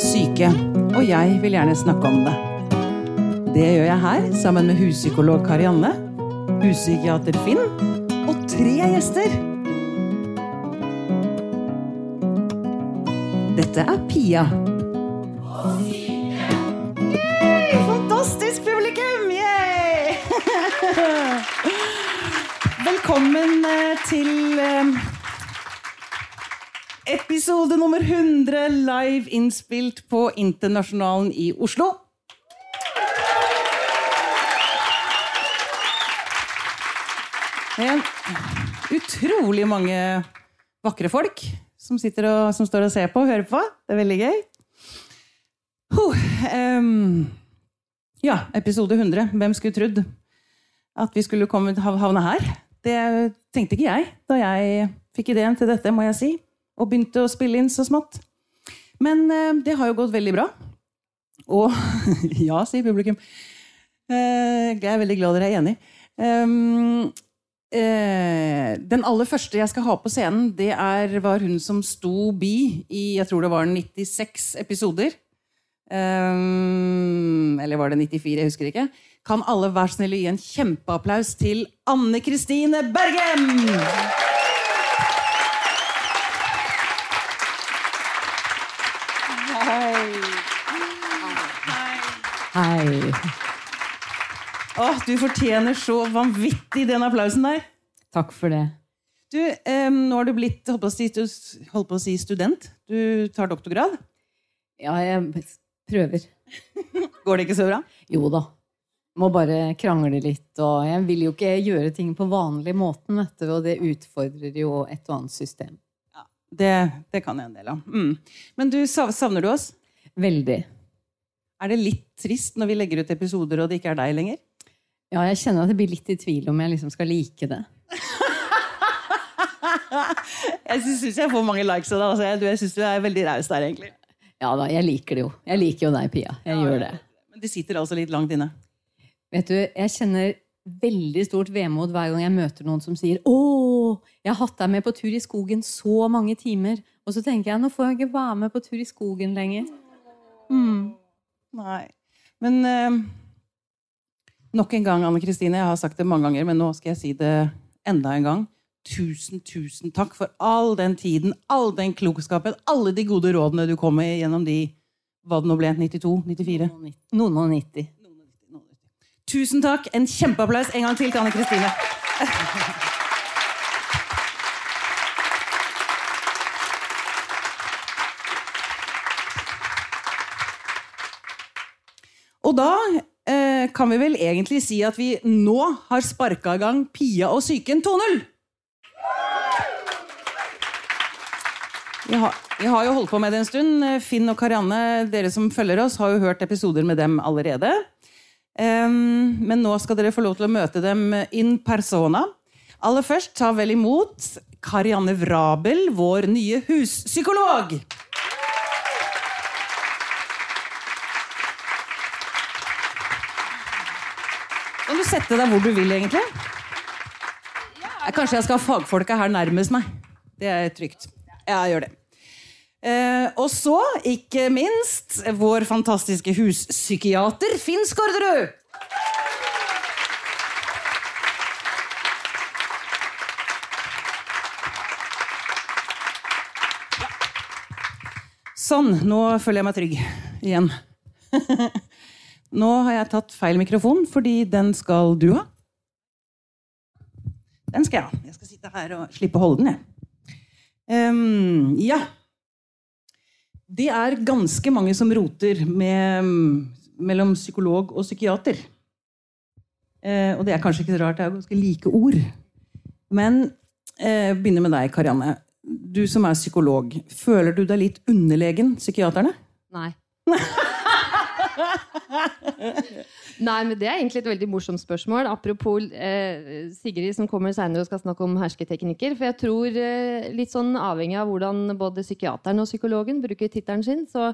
syke, og jeg vil gjerne snakke om det. Det gjør jeg her sammen med huspsykolog Karianne, huspsykiater Finn og tre gjester. Dette er Pia. Fantastisk publikum! Yay! Velkommen eh, til eh, episode nummer 100 live innspilt på Internasjonalen i Oslo. Med utrolig mange vakre folk som, og, som står og ser på og hører på. Det er veldig gøy. Huh, um, ja, episode 100. Hvem skulle trodd at vi skulle komme, havne her? Det tenkte ikke jeg da jeg fikk ideen til dette, må jeg si. Og begynte å spille inn så smått. Men eh, det har jo gått veldig bra. Og ja, sier publikum. Eh, jeg er veldig glad dere er enig. Um, eh, den aller første jeg skal ha på scenen, det er, var hun som sto bi i jeg tror det var 96 episoder. Um, eller var det 94? Jeg husker ikke. Kan alle være snille gi en kjempeapplaus til Anne Kristine Bergem! Hei. Åh, du fortjener så vanvittig den applausen der. Takk for det. Du, eh, nå har du blitt holdt på, si, holdt på å si student. Du tar doktorgrad. Ja, jeg prøver. Går det ikke så bra? Jo da. Må bare krangle litt. Og jeg vil jo ikke gjøre ting på vanlig måten, vet du, og det utfordrer jo et og annet system. Det, det kan jeg en del av. Mm. Men du, savner du oss? Veldig. Er det litt trist når vi legger ut episoder og det ikke er deg lenger? Ja, jeg kjenner at jeg blir litt i tvil om jeg liksom skal like det. Jeg syns jeg får mange likes av deg. Altså. Jeg, syns du er veldig raus der, egentlig. Ja da, jeg liker det jo. Jeg liker jo deg, Pia. Jeg gjør det. Men det sitter altså litt langt inne. Vet du, jeg kjenner veldig stort vemod hver gang jeg møter noen som sier 'Å, jeg har hatt deg med på tur i skogen så mange timer'. Og så tenker jeg 'Nå får jeg ikke være med på tur i skogen lenger'. Mm. Nei. Men eh, nok en gang, Anne Kristine. Jeg har sagt det mange ganger, men nå skal jeg si det enda en gang. Tusen, tusen takk for all den tiden, all den klokskapen, alle de gode rådene du kom med gjennom de hva det nå ble, 92? 94? Noen og nitti. Tusen takk. En kjempeapplaus en gang til til Anne Kristine. da eh, kan vi vel egentlig si at vi nå har sparka i gang Pia og psyken 2.0. Vi vi har jo holdt på med det en stund. Finn og Karianne, dere som følger oss, har jo hørt episoder med dem allerede. Um, men nå skal dere få lov til å møte dem in persona. Aller først, ta vel imot Karianne Vrabel, vår nye huspsykolog. Kan du sette deg hvor du vil, egentlig? Eh, Kanskje jeg skal ha fagfolka her nærmest meg. Det er trygt. Ja, gjør det. Eh, og så, ikke minst, vår fantastiske huspsykiater Finn Skårderud. Sånn, nå føler jeg meg trygg igjen. nå har jeg tatt feil mikrofon, fordi den skal du ha. Den skal jeg ha. Jeg skal sitte her og slippe å holde den, jeg. Um, ja. Det er ganske mange som roter med, mellom psykolog og psykiater. Uh, og det er kanskje ikke så rart, det er ganske like ord. Men uh, begynner med deg, Karianne. Du som er psykolog, føler du deg litt underlegen psykiaterne? Nei. Nei, men Det er egentlig et veldig morsomt spørsmål. Apropos eh, Sigrid som kommer senere og skal snakke om hersketeknikker. For jeg tror, eh, litt sånn avhengig av hvordan både psykiateren og psykologen bruker tittelen sin, så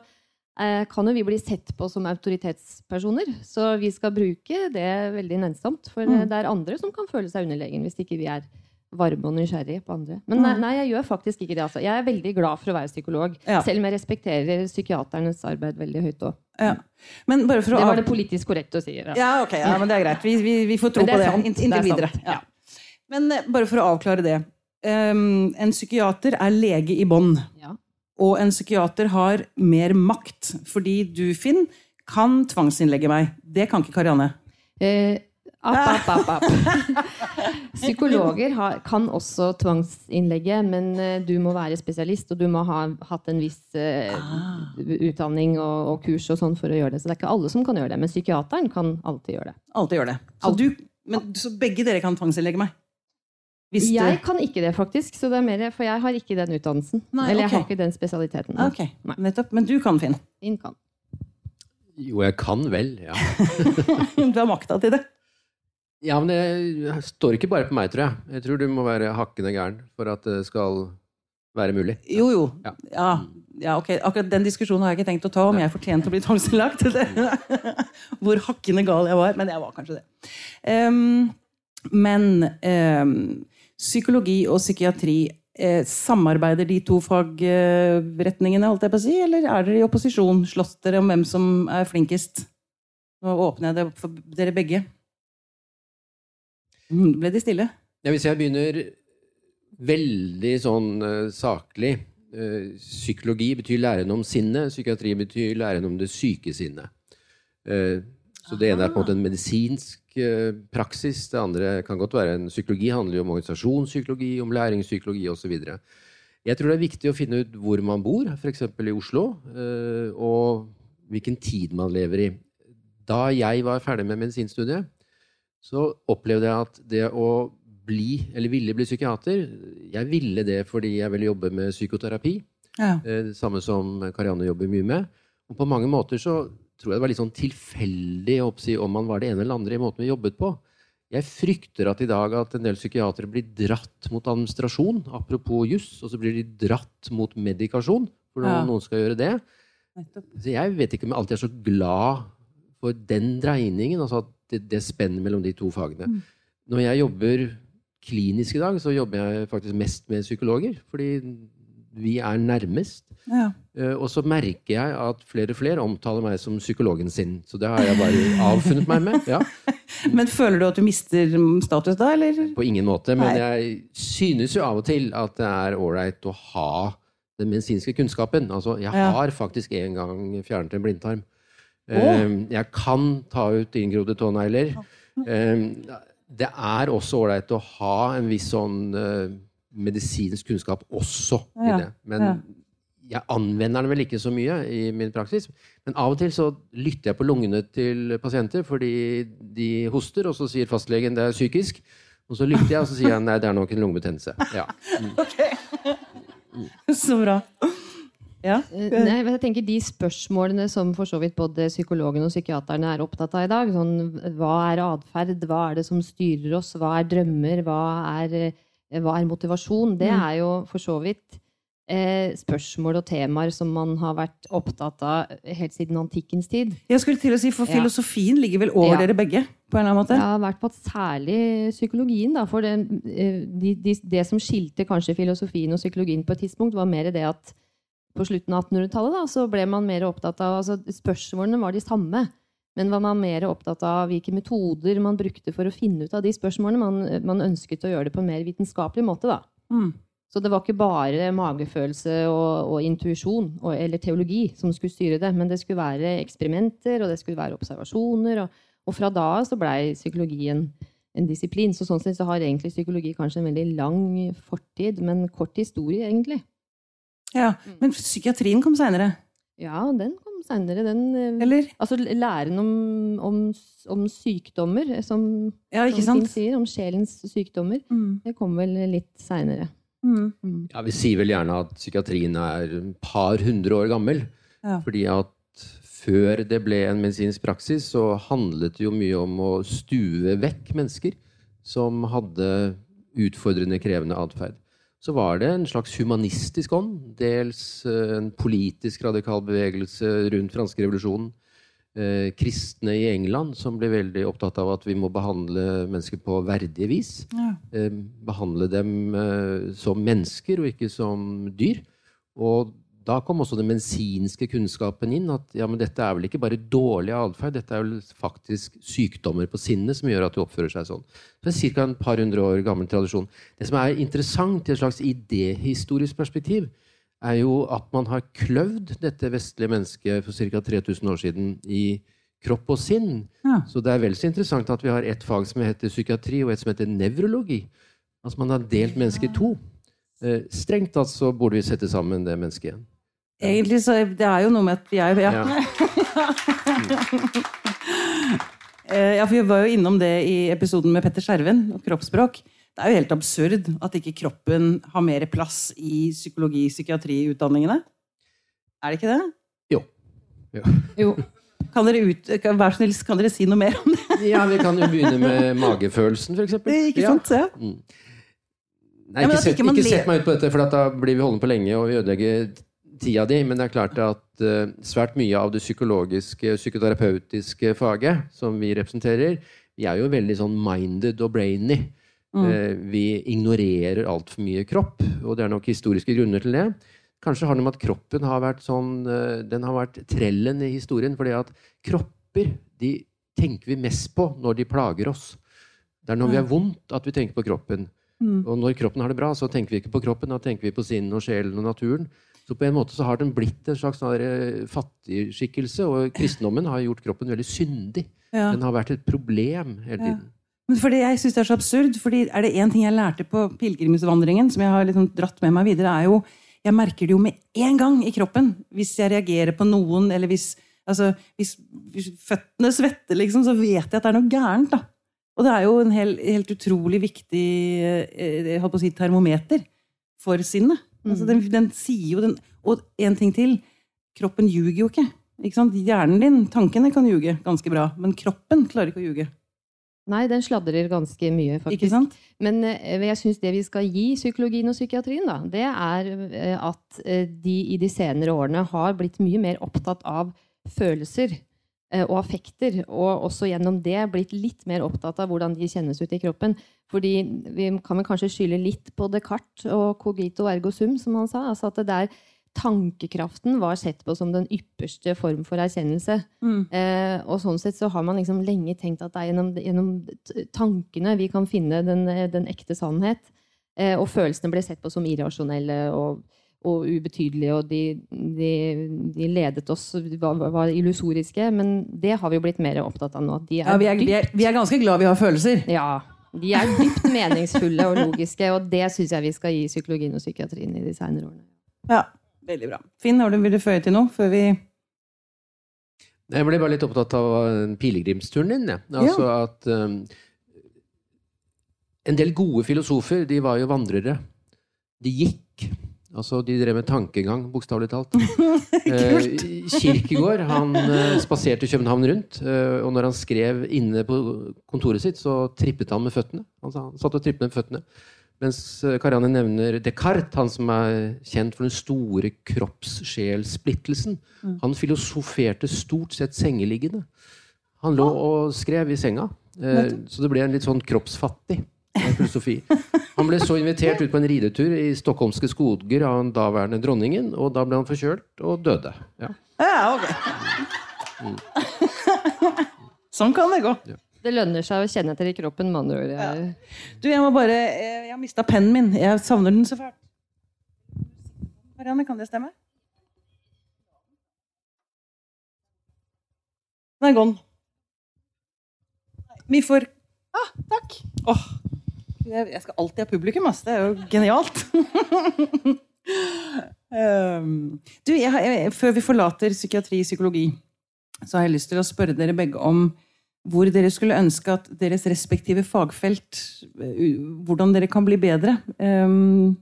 eh, kan jo vi bli sett på som autoritetspersoner. Så vi skal bruke det veldig nennsomt. For eh, Mm. det er andre som kan føle seg underlegen hvis ikke vi er varme og nysgjerrig på andre. Men nei, nei, jeg gjør faktisk ikke det. Altså. Jeg er veldig glad for å være psykolog. Ja. Selv om jeg respekterer psykiaternes arbeid veldig høyt òg. Ja. Det var det politisk korrekt å si. Ja. Ja, ok, ja, men det er greit. Vi, vi, vi får tro på det sant, inntil videre. Men eh, bare for å avklare det. Um, en psykiater er lege i bånd. Ja. Og en psykiater har mer makt, fordi du, Finn, kan tvangsinnlegge meg. Det kan ikke Karianne. Eh, app, app, app, app. Psykologer har, kan også tvangsinnlegge, men eh, du må være spesialist, og du må ha hatt en viss Ah. utdanning og, og kurs og sånn for å gjøre det. Så det er ikke alle som kan gjøre det, men psykiateren kan alltid gjøre det. Alltid gjør det. Så, du, men, så begge dere kan tvangsinnlegge meg? Hvis du- Jeg kan ikke det, faktisk, så det er mer, for jeg har ikke den utdannelsen. Nei, Eller jeg har ikke den spesialiteten. Okay. Nei. nettopp. Men du kan, Finn. Finn kan. Jo, jeg kan vel, ja. Du har makta til det. Ja, men det står ikke bare på meg, tror jeg. Jeg tror du må være hakkende gæren for at det skal være mulig. Jo, jo. Ja. Ja, ja, ok. Akkurat den diskusjonen har jeg ikke tenkt å ta, om jeg fortjente å bli tvangsinnlagt. Hvor hakkende gal jeg var. Men jeg var kanskje det. Um, men um, psykologi og psykiatri eh, Samarbeider de to fagretningene, holdt jeg på å si, eller er dere i opposisjon? Slåss dere om hvem som er flinkest? Nå åpner jeg det opp for dere begge. Mm, ble de stille? Ja, hvis jeg begynner veldig sånn uh, saklig uh, Psykologi betyr læren om sinnet, psykiatri betyr læren om det syke sinnet. Uh, så det ene er på en måte en medisinsk praksis, det andre kan godt være en psykologi, handler jo om organisasjonspsykologi, om læringspsykologi osv. Jeg tror det er viktig å finne ut hvor man bor, f.eks. i Oslo, og hvilken tid man lever i. Da jeg var ferdig med medisinstudiet, så opplevde jeg at det å bli, eller ville bli psykiater Jeg ville det fordi jeg ville jobbe med psykoterapi. Ja. eh, Det samme som Karianne jobber mye med. Og på mange måter så tror jeg det var litt sånn tilfeldig oppsi om man var det ene eller andre i måten vi jobbet på. Jeg frykter at i dag at en del psykiatere blir dratt mot administrasjon, apropos juss, og så blir de dratt mot medikasjon, for Ja. noen skal gjøre det. Så jeg vet ikke om jeg alltid er så glad for den dreiningen, altså at det, det spenner mellom de to fagene. Mm. Når jeg jobber klinisk i dag, så jobber jeg faktisk mest med psykologer, fordi vi er nærmest. Ja. Eh, Og så merker jeg at flere og flere omtaler meg som psykologen sin. Så det har jeg bare avfunnet meg med. Ja, Men føler du at du mister status da, eller? på ingen måte. Men Nei. jeg synes jo av og til at det er ålreit å ha den medisinske kunnskapen. Altså, jeg Ja. har faktisk en gang fjernet en blindtarm. Eh, Jeg kan ta ut inngrodde tånegler. Eh, Det er også ålreit å ha en viss sånn eh, medisinsk kunnskap også i det. Men jeg anvender den vel ikke så mye i min praksis. Men av og til så lytter jeg på lungene til pasienter fordi de hoster, og så sier fastlegen det er psykisk. Og så lytter jeg, og så sier jeg nei, det er nok en lungebetennelse. Ja. Så bra. Ja. Eh, Nei, jeg tenker De spørsmålene som for så vidt både psykologen og psykiaterne er opptatt av i dag, sånn, hva er atferd, hva er det som styrer oss, hva er drømmer, hva er, eh, hva er motivasjon, det Mm. er jo for så vidt eh, spørsmål og temaer som man har vært opptatt av helt siden antikkens tid. Jeg skulle til å si, for Ja. filosofien ligger vel over Ja. dere begge? på en eller annen måte? Ja, i hvert fall særlig psykologien. Da, for det, eh, de, de, det som skilte kanskje filosofien og psykologien på et tidspunkt, var mer det at på slutten av 1800-tallet da, så ble man mer opptatt av altså Spørsmålene var de samme, men var man mer opptatt av hvilke metoder man brukte for å finne ut av de spørsmålene. Man, man ønsket å gjøre det på en mer vitenskapelig måte. da. Mm. Så det var ikke bare magefølelse og, og intuisjon eller teologi som skulle styre det, men det skulle være eksperimenter, og det skulle være observasjoner. Og, og fra da av så blei psykologien en disiplin. Så sånn sett så har egentlig psykologi kanskje en veldig lang fortid, men kort historie, egentlig. Ja, Men psykiatrien kom seinere, Ja, den kom seinere. Den eh, eller? Altså læren om, om, om sykdommer, som, Ja, ikke som sier, om sjelens sykdommer, Mm. det kom vel litt seinere. Mm. Mm. Ja, Vi sier vel gjerne at psykiatrien er et par hundre år gammel. Ja. Fordi at før det ble en medisinsk praksis, så handlet det jo mye om å stue vekk mennesker som hadde utfordrende, krevende atferd. Så var det en slags humanistisk ånd. Dels eh, en politisk radikal bevegelse rundt franske revolusjonen. eh, kristne i England som ble veldig opptatt av at vi må behandle mennesker på verdige vis. Ja. Eh, behandle dem eh, som mennesker og ikke som dyr. Og da kom også den medisinske kunnskapen inn. At ja, men dette er vel ikke bare dårlig atferd, dette er vel faktisk sykdommer på sinnet som gjør at du oppfører seg sånn. Det er ca. en par hundre år gammel tradisjon. Det som er interessant i et slags idéhistorisk perspektiv, er jo at man har kløvd dette vestlige mennesket for ca. 3000 år siden i kropp og sinn. Ja. Så det er vel så interessant at vi har et fag som heter psykiatri, og et som heter nevrologi. Altså man har delt mennesket i to. Eh, strengt tatt så burde vi sette sammen det mennesket igjen. Egentlig så Det er jo noe med at er ja. Ja. Eh, ja, for Vi var jo innom det i episoden med Petter Skjerven og kroppsspråk. Det er jo helt absurd at ikke kroppen har mer plass i psykologi-psykiatriutdanningene. Er det ikke det? Jo. jo. Jo. Kan dere, ut, kan, vær så snill, kan dere si noe mer om det? Ja, vi kan jo begynne med magefølelsen, f.eks. Ikke sant? Ja. Nei, Ja, ikke, at sett, ikke man ikke sett meg ut på dette, for at da blir vi holdende på lenge og vi ødelegger tida di. Men det er klart at uh, svært mye av det psykologiske, psykoterapeutiske faget som vi representerer, vi er jo veldig sånn minded og brainy. Mm. Uh, vi ignorerer altfor mye kropp, og det er nok historiske grunner til det. Kanskje har det med at kroppen har vært sånn uh, Den har vært trellen i historien. fordi at kropper de tenker vi mest på når de plager oss. Det er når vi har vondt at vi tenker på kroppen. Mm. Og når kroppen har det bra, så tenker vi ikke på kroppen, da tenker vi på sinnet og sjelen og naturen. Så på en måte så har den blitt en slags sånn eh, fattigskikkelse, og kristendommen har gjort kroppen veldig syndig. Ja. Den har vært et problem hele Ja. tiden. Men fordi jeg synes det er så absurd, fordi er det én ting jeg lærte på pilegrimsvandringen, som jeg har liksom dratt med meg videre, er jo Jeg merker det jo med en gang i kroppen hvis jeg reagerer på noen, eller hvis, altså, hvis, hvis føttene svetter, liksom, så vet jeg at det er noe gærent. da. Og det er jo en hel, helt utrolig viktig eh, jeg holdt på å si, termometer for sinnet. Altså, den, den sier jo den Og en ting til. Kroppen ljuger jo ikke. ikke sant? Hjernen din, tankene, kan ljuge ganske bra, men kroppen klarer ikke å ljuge. Nei, den sladrer ganske mye, faktisk. Ikke sant? Men eh, jeg syns det vi skal gi psykologien og psykiatrien, da, det er eh, at eh, de i de senere årene har blitt mye mer opptatt av følelser og affekter, og også gjennom det blitt litt mer opptatt av hvordan de kjennes ut i kroppen. Fordi vi kan vel kanskje skylde litt på Descartes og cogito ergo sum, som han sa. altså at det der Tankekraften var sett på som den ypperste form for erkjennelse. Mm. Eh, og sånn sett så har man liksom lenge tenkt at det er gjennom, gjennom tankene vi kan finne den, den ekte sannhet. Eh, og følelsene ble sett på som irrasjonelle og, og ubetydelige, og de, de, de ledet oss, var, var illusoriske. Men det har vi jo blitt mer opptatt av nå. De er Ja, vi er, vi, er, vi er ganske glad vi har følelser. ja, de er dypt meningsfulle og logiske, og det syns jeg vi skal gi psykologien og psykiatrien i de senere årene. Ja, veldig bra. Finn, har du, vil du føye til noe før vi Jeg ble bare litt opptatt av eh, pilegrimsturen din. Ja. Altså at um, En del gode filosofer de var jo vandrere. De gikk. Altså, De drev med tankegang, bokstavelig talt. eh, Kirkegård han eh, spaserte København rundt. Eh, og når han skrev inne på kontoret sitt, så trippet han med føttene. Han, han satt og trippet med føttene. Mens Karianne nevner Descartes, han som er kjent for den store kroppssjelsplittelsen. Han filosoferte stort sett sengeliggende. Han lå og skrev i senga. Så det ble en litt sånn kroppsfattig filosofi. Han ble så invitert ut på en ridetur i stockholmske skoger av den daværende dronningen, og da ble han forkjølt og døde. Ja. Ja, ok. sånn kan det gå. Det lønner seg å kjenne etter i kroppen, med andre Ja. Du, jeg må bare eh, Jeg har mista pennen min. Jeg savner den så fælt. Marianne, kan det stemme? Den er gone. Vi får Ah, takk. Åh, jeg jeg skal alltid ha publikum, ass. Det er jo genialt. um, du, jeg, jeg, før vi forlater psykiatri og psykologi, så har jeg lyst til å spørre dere begge om hvor dere skulle ønske at deres respektive fagfelt uh, Hvordan dere kan bli bedre. Um,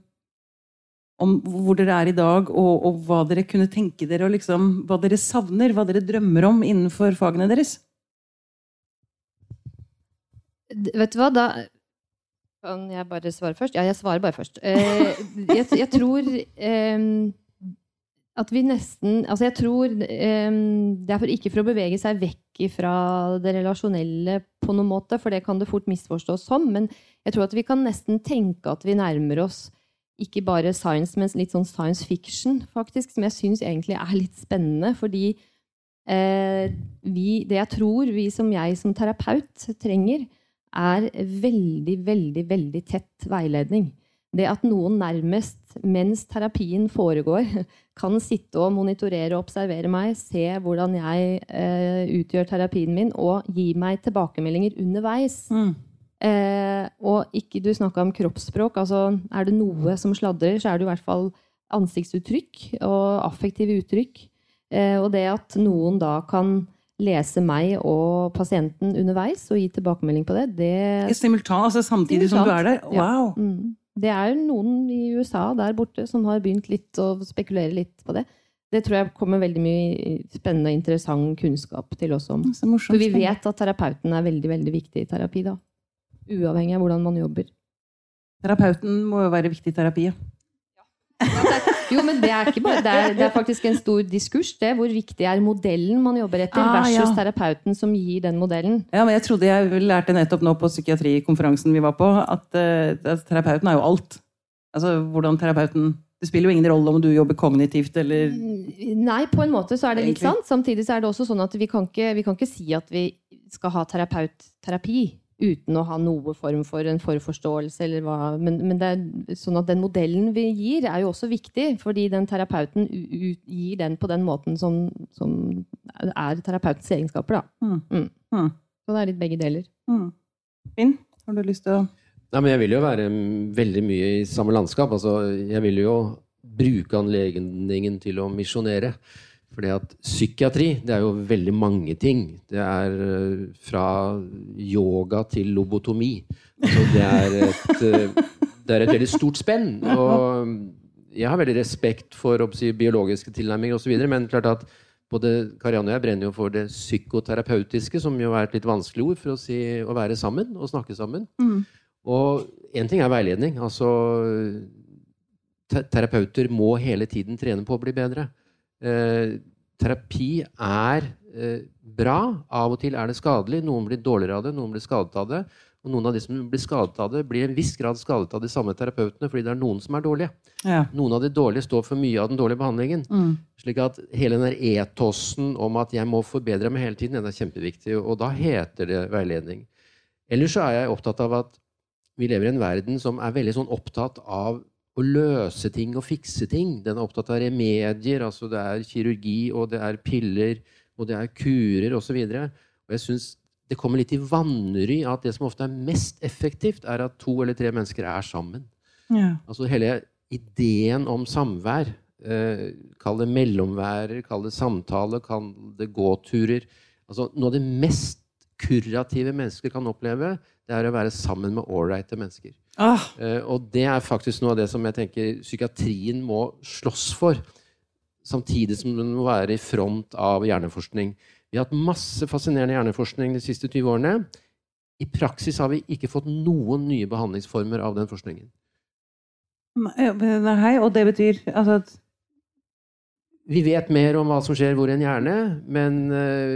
om hvor dere er i dag, og, og hva dere kunne tenke dere, og liksom, hva dere savner, hva dere drømmer om innenfor fagene deres. Vet du hva, da Kan jeg bare svare først? Ja, jeg svarer bare først. Eh, jeg, jeg tror eh, at vi nesten Altså, jeg tror eh, Det er for, ikke for å bevege seg vekk fra det relasjonelle på noen måte, for det kan det fort misforstås som, men jeg tror at vi kan nesten tenke at vi nærmer oss ikke bare science, men litt sånn science fiction, faktisk, som jeg syns egentlig er litt spennende. Fordi eh, vi, det jeg tror vi som jeg som terapeut trenger, er veldig, veldig, veldig tett veiledning. Det at noen nærmest mens terapien foregår, kan sitte og monitorere og observere meg, se hvordan jeg eh, utgjør terapien min, og gi meg tilbakemeldinger underveis. Mm. Eh, og ikke du snakka om kroppsspråk. altså Er det noe som sladrer, så er det i hvert fall ansiktsuttrykk og affektive uttrykk. Eh, og det at noen da kan lese meg og pasienten underveis og gi tilbakemelding på det, det Simultan, altså samtidig som du er der? Ja. Wow! Mm. Det er noen i USA der borte som har begynt litt å spekulere litt på det. Det tror jeg kommer veldig mye spennende og interessant kunnskap til oss om. Morsomt. For vi vet at terapeuten er veldig veldig viktig i terapi. da. Uavhengig av hvordan man jobber. Terapeuten må jo være viktig i terapi. Jo, men det er, ikke bare, det er, det er faktisk en stor diskurs. det, Hvor viktig er modellen man jobber etter, Ah, versus ja. terapeuten som gir den modellen. Ja, men jeg trodde jeg lærte nettopp nå på psykiatrikonferansen vi var på, at, eh, at terapeuten er jo alt. Altså hvordan terapeuten Det spiller jo ingen rolle om du jobber kognitivt eller Nei, på en måte så er det litt sant. Samtidig så er det også sånn at vi kan ikke, vi kan ikke si at vi skal ha terapeutterapi uten å ha noe form for en forforståelse eller hva. Men, men det er sånn at den modellen vi gir, er jo også viktig, fordi den terapeuten gir den på den måten som, som er terapeutens egenskaper, da. Mm. Mm. Mm. Så det er litt begge deler. mm. Finn, har du lyst til å Nei, men jeg vil jo være veldig mye i samme landskap. Altså, jeg vil jo bruke anledningen til å misjonere. Fordi at psykiatri, det er jo veldig mange ting. Det er eh, fra yoga til lobotomi. Altså, det er et, eh, det er et veldig stort spenn. Og jeg har veldig respekt for si, biologiske tilnærminger osv., men klart at både Karianne og jeg brenner jo for det psykoterapeutiske, som jo er et litt vanskelig ord for å si å være sammen og snakke sammen. Og én ting er veiledning. Altså Terapeuter må hele tiden trene på å bli bedre. Eh, terapi er eh, bra. Av og til er det skadelig. Noen blir dårligere av det, noen blir skadet av det. Og noen av de som blir skadet av det, blir i en viss grad skadet av de samme terapeutene fordi det er noen som er dårlige. Ja. Noen av de dårlige står for mye av den dårlige behandlingen. Mm. Slik at hele den der etosen om at jeg må forbedre meg hele tiden, den er kjempeviktig. Og da heter det veiledning. Ellers så er jeg opptatt av at vi lever i en verden som er veldig sånn opptatt av å løse ting og fikse ting. Den er opptatt av remedier, altså det er kirurgi, og det er piller, og det er kurer osv. Jeg syns det kommer litt i vanry at det som ofte er mest effektivt, er at to eller tre mennesker er sammen. Ja. Altså hele ideen om samvær, eh, kall det mellomværer, kall det samtale, kall det gåturer altså Noe av det mest kurative mennesker kan oppleve, det er å være sammen med ålreite mennesker. Ah, Eh, og det er faktisk noe av det som jeg tenker psykiatrien må slåss for. Samtidig som den må være i front av hjerneforskning. Vi har hatt masse fascinerende hjerneforskning de siste 20 årene. I praksis har vi ikke fått noen nye behandlingsformer av den forskningen. nei, og det betyr altså at Vi vet mer om hva som skjer hvor i en hjerne, men eh,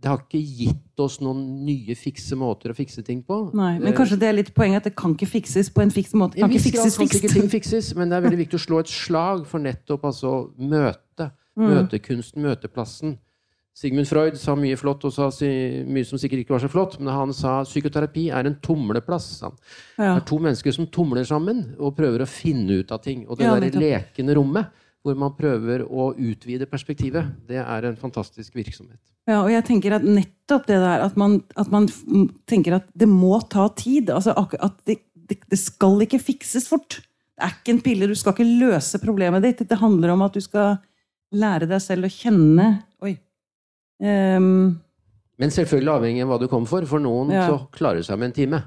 det har ikke gitt oss noen nye fikse måter å fikse ting på. Nei, men kanskje det er litt poenget at det kan ikke fikses på en fiks måte. Kan ikke fikses kan fikst. ting fikses, men det er veldig viktig å slå et slag for nettopp altså møte. Mm. Møtekunsten, møteplassen. Sigmund Freud sa mye flott, og sa mye som sikkert ikke var så flott, men han sa psykoterapi er en tumleplass. Ja. Det er to mennesker som tumler sammen og prøver å finne ut av ting. Og det Ja, derre lekende rommet hvor man prøver å utvide perspektivet, det er en fantastisk virksomhet. Ja, og jeg tenker at nettopp det der at man, at man tenker at det må ta tid. Altså at det, det, det skal ikke fikses fort. Det er ikke en pille. Du skal ikke løse problemet ditt. Det handler om at du skal lære deg selv å kjenne Oi. Um, Men selvfølgelig avhengig av hva du kom for. For noen Ja. så klarer det seg med en time.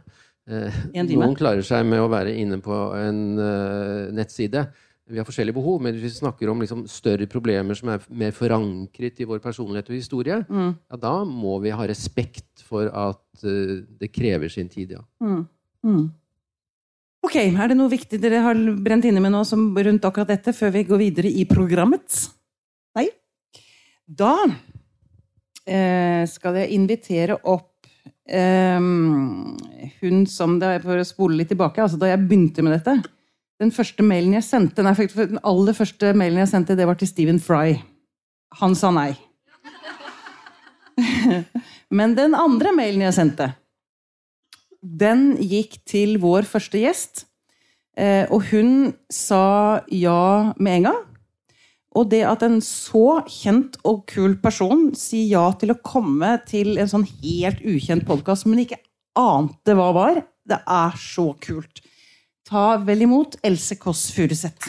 Eh, En time. Noen klarer seg med å være inne på en uh, nettside. Vi har forskjellige behov, men hvis vi snakker om liksom, større problemer som er mer forankret i vår personlighet og historie, mm, ja, da må vi ha respekt for at uh, det krever sin tid, ja. mm, mm. Ok, Er det noe viktig dere har brent inne med nå som rundt akkurat dette, før vi går videre i programmet? Nei? Da eh, skal jeg invitere opp eh, hun som det, For å spole litt tilbake, altså da jeg begynte med dette Den første mailen jeg sendte, nei, den aller første mailen jeg sendte, det var til Stephen Fry. Han sa nei. Men den andre mailen jeg sendte, den gikk til vår første gjest. Eh, og hun sa ja med en gang. Og det at en så kjent og kul person sier ja til å komme til en sånn helt ukjent podkast, men ikke ante hva var, det er så kult. Ta vel imot Else Kåss Furuseth.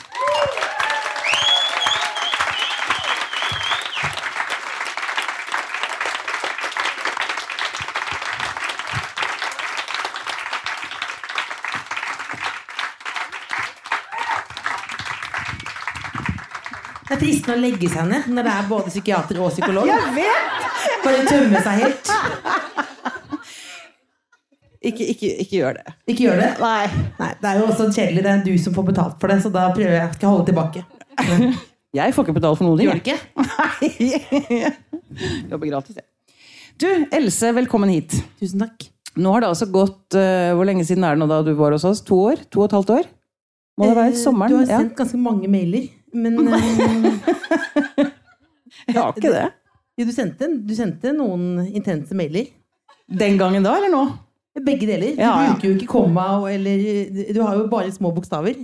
Det er fristende å legge seg ned når det er både psykiater og psykolog. Jeg vet! Bare tømme seg helt. Ikke, ikke, ikke gjør det. Ikke gjør det. Nei. Nei, Det er jo også kjedelig. Det er du som får betalt for det, så da prøver jeg ikke å holde tilbake. Jeg får ikke betalt for noen ting. Gjør du ikke? Nei. Jobber gratis, jeg. Du, Else, velkommen hit. Tusen takk. Nå har det altså gått uh, Hvor lenge siden er det nå da du var hos oss? To år? To og et halvt år? Må det være Eh, sommeren? Du har ja. sendt ganske mange mailer, men uh, Jeg har ikke det. jo, du, sendte, du sendte noen intense mailer. Den gangen da, eller nå? Begge deler. Du Ja, ja. bruker jo ikke komma og- eller Du har jo bare små bokstaver.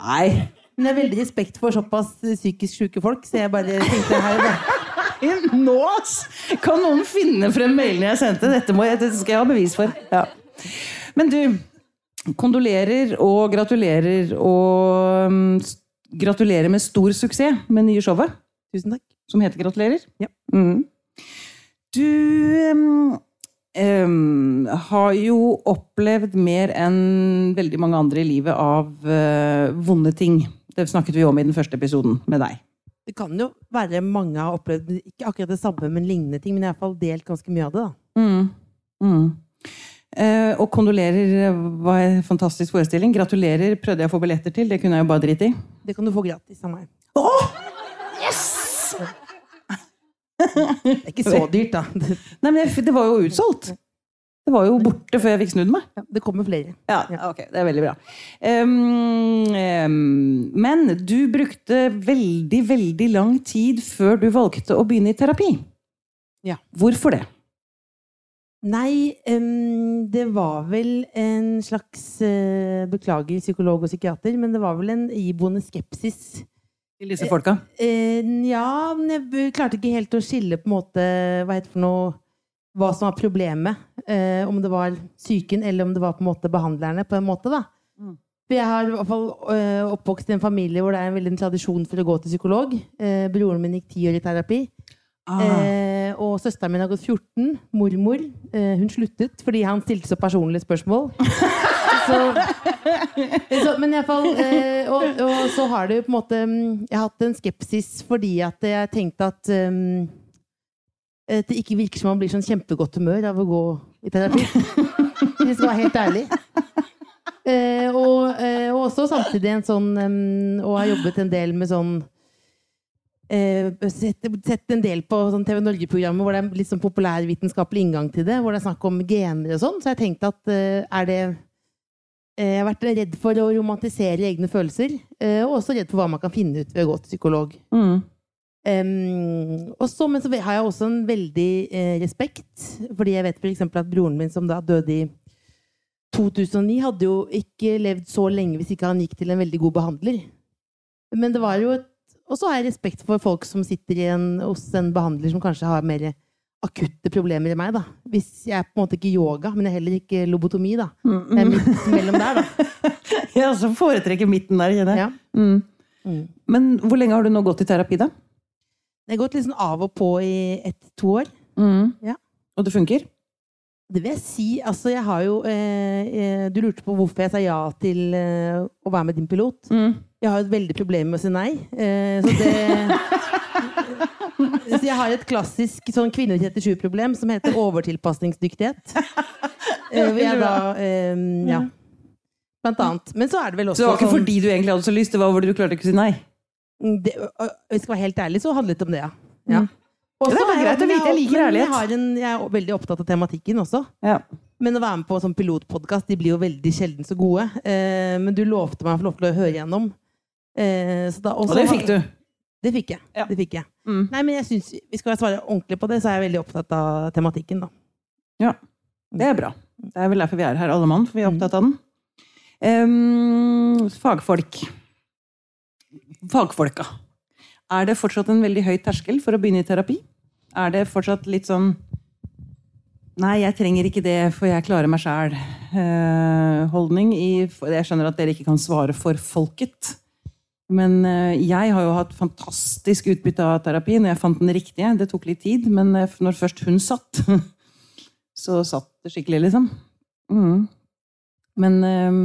Nei. Men jeg har veldig respekt for såpass psykisk syke folk, så jeg bare tenkte her er. Nå! Kan noen finne frem mailene jeg sendte? Dette, må jeg, dette skal jeg ha bevis for. Ja. Men du, kondolerer og gratulerer og um, gratulerer med stor suksess med nye showet, Tusen takk. som heter Gratulerer. Ja. Mm. Du mm, em, har jo opplevd mer enn veldig mange andre i livet av uh, vonde ting. Det snakket vi om i den første episoden med deg. Det kan jo være mange har opplevd ikke akkurat det samme, men lignende ting. Men jeg har iallfall delt ganske mye av det. da. Mm. Mm. Uh, og kondolerer var en fantastisk forestilling. Gratulerer prøvde jeg å få billetter til. Det kunne jeg jo bare drite i. Det kan du få gratis av meg. Det er ikke så dyrt, da. Nei, men Det var jo utsolgt. Det var jo borte før jeg fikk snudd meg. ja, det kommer flere. Ja, ok, Det er veldig bra. Um, um, men du brukte veldig, veldig lang tid før du valgte å begynne i terapi. Ja. Hvorfor det? Nei, um, det var vel en slags uh, Beklager, psykolog og psykiater, men det var vel en iboende skepsis. Til disse folka? Nja, ja, men jeg klarte ikke helt å skille på en måte hva heter det for noe hva som var problemet. Eh, om det var psyken, eller om det var på en måte behandlerne. på en måte da. Mm. Jeg har i hvert fall eh, oppvokst i en familie hvor det er en veldig tradisjon for å gå til psykolog. Eh, broren min gikk ti år i terapi. Ah. Eh, og søsteren min har gått 14. Mormor. Eh, hun sluttet fordi han stilte så personlige spørsmål. så, så, men i hvert fall eh, og, og så har det jo på en måte mm, Jeg har hatt en skepsis fordi at jeg tenkte at um, det ikke virker som man blir sånn kjempegodt humør av å gå i terapi. Hvis jeg skal være helt ærlig. Eh, og, eh, også samtidig en sånn um, Og har jobbet en del med sånn eh, sett, sett en del på sånn TV Norge-programmet hvor det er litt sånn populærvitenskapelig inngang til det. Hvor det er snakk om gener og sånn. Så jeg tenkte at eh, er det Jeg har vært redd for å romantisere egne følelser. eh, og også redd for hva man kan finne ut ved å gå til psykolog. Mm. Um, og så, men så har jeg også en veldig eh, respekt, fordi jeg vet eksempel at broren min, som da døde i 2009, hadde jo ikke levd så lenge hvis ikke han gikk til en veldig god behandler. Men det var jo et Og så har jeg respekt for folk som sitter i en, hos en behandler som kanskje har mer akutte problemer i meg. da. Hvis jeg er på en måte ikke yoga, men jeg er heller ikke lobotomi. da. Jeg er midt mellom der, da. ja, så foretrekker midten der. kjenner jeg. Ja. Mm. Mm. Men hvor lenge har du nå gått i terapi, da? Det har gått sånn av og på i ett-to år. Ja. Og det funker? Det vil jeg si. Altså, jeg har jo eh, eh, Du lurte på hvorfor jeg sa ja til eh, å være med din pilot. Mm. Jeg har jo et veldig problem med å si nei. Eh, så det Så jeg har et klassisk sånn kvinne 37-problem som heter overtilpasningsdyktighet. Eh, hvor jeg da eh, Ja. Blant annet. Men så er det vel Så det var ikke sånn- fordi du egentlig hadde så lyst, det var fordi du klarte ikke å si nei? det, og- og Jeg skal være helt ærlig, så handlet det om det, ja. ja. Mm. Også Det er greit å vite, jeg liker ærlighet. Jeg, har en, jeg er veldig opptatt av tematikken også. Ja. Men å være med på sånn pilotpodkast, de blir jo veldig sjelden så gode. Eh, men du lovte meg å få lov til å høre gjennom. Eh, så da, Og det fikk du. Det fikk jeg. Ja. Det fikk jeg. Mm. Nei, men jeg synes, vi skal svare ordentlig på det, så er jeg veldig opptatt av tematikken, da. Det er bra. Det er vel derfor vi er her, alle mann. For vi er opptatt av den. Um, fagfolk. Fagfolka. Er det fortsatt en veldig høy terskel for å begynne i terapi? Er det fortsatt litt sånn Nei, jeg trenger ikke det, for jeg klarer meg sjæl-holdning. jeg skjønner at dere ikke kan svare for folket. Men eh, jeg har jo hatt fantastisk utbytte av terapi når jeg fant den riktige. Det tok litt tid, men eh, når først hun satt, så satt det skikkelig, liksom. Mm. Men eh,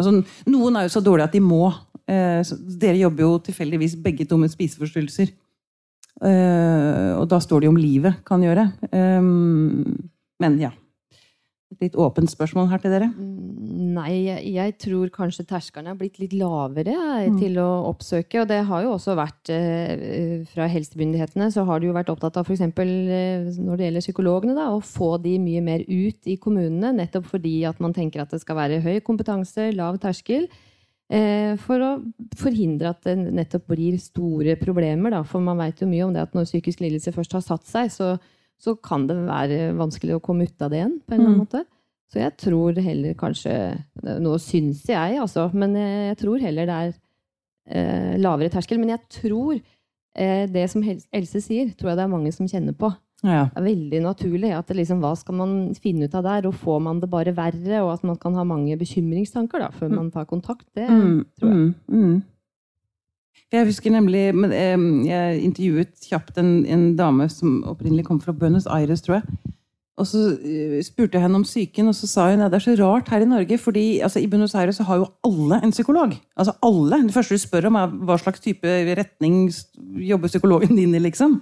altså, noen er jo så dårlige at de må. Dere jobber jo tilfeldigvis begge to med spiseforstyrrelser. Og da står det jo om livet kan gjøre. Men ja. Et litt åpent spørsmål her til dere. Mm, Nei, jeg, jeg tror kanskje terskelen er blitt litt lavere eh, Mm. til å oppsøke. Og det har jo også vært eh, fra helsemyndighetene så har de jo vært opptatt av f.eks. Eh, når det gjelder psykologene, da, å få de mye mer ut i kommunene. Nettopp fordi at man tenker at det skal være høy kompetanse, lav terskel. Eh, for å forhindre at det nettopp blir store problemer. Da. For man vet jo mye om det at når psykisk lidelse først har satt seg, så, så kan det være vanskelig å komme ut av det igjen. på en eller annen Mm. måte. Så jeg tror heller kanskje Nå syns jeg, altså, men jeg tror heller det er eh, lavere terskel. Men jeg tror eh, det som Else sier, tror jeg det er mange som kjenner på. Ja. Det er veldig naturlig. at liksom, Hva skal man finne ut av der? Og får man det bare verre? Og at man kan ha mange bekymringstanker da, før man tar kontakt. Det Mm, tror jeg. mm, mm. Jeg husker nemlig Jeg intervjuet kjapt en, en dame som opprinnelig kom fra Buenos Aires, tror jeg. Og så eh, spurte jeg henne om psyken, og så sa hun at det er så rart her i Norge. fordi altså, I Buenos Aires så har jo alle en psykolog. Altså alle. Det første du spør om, er hva slags type retning jobber psykologen din i. liksom.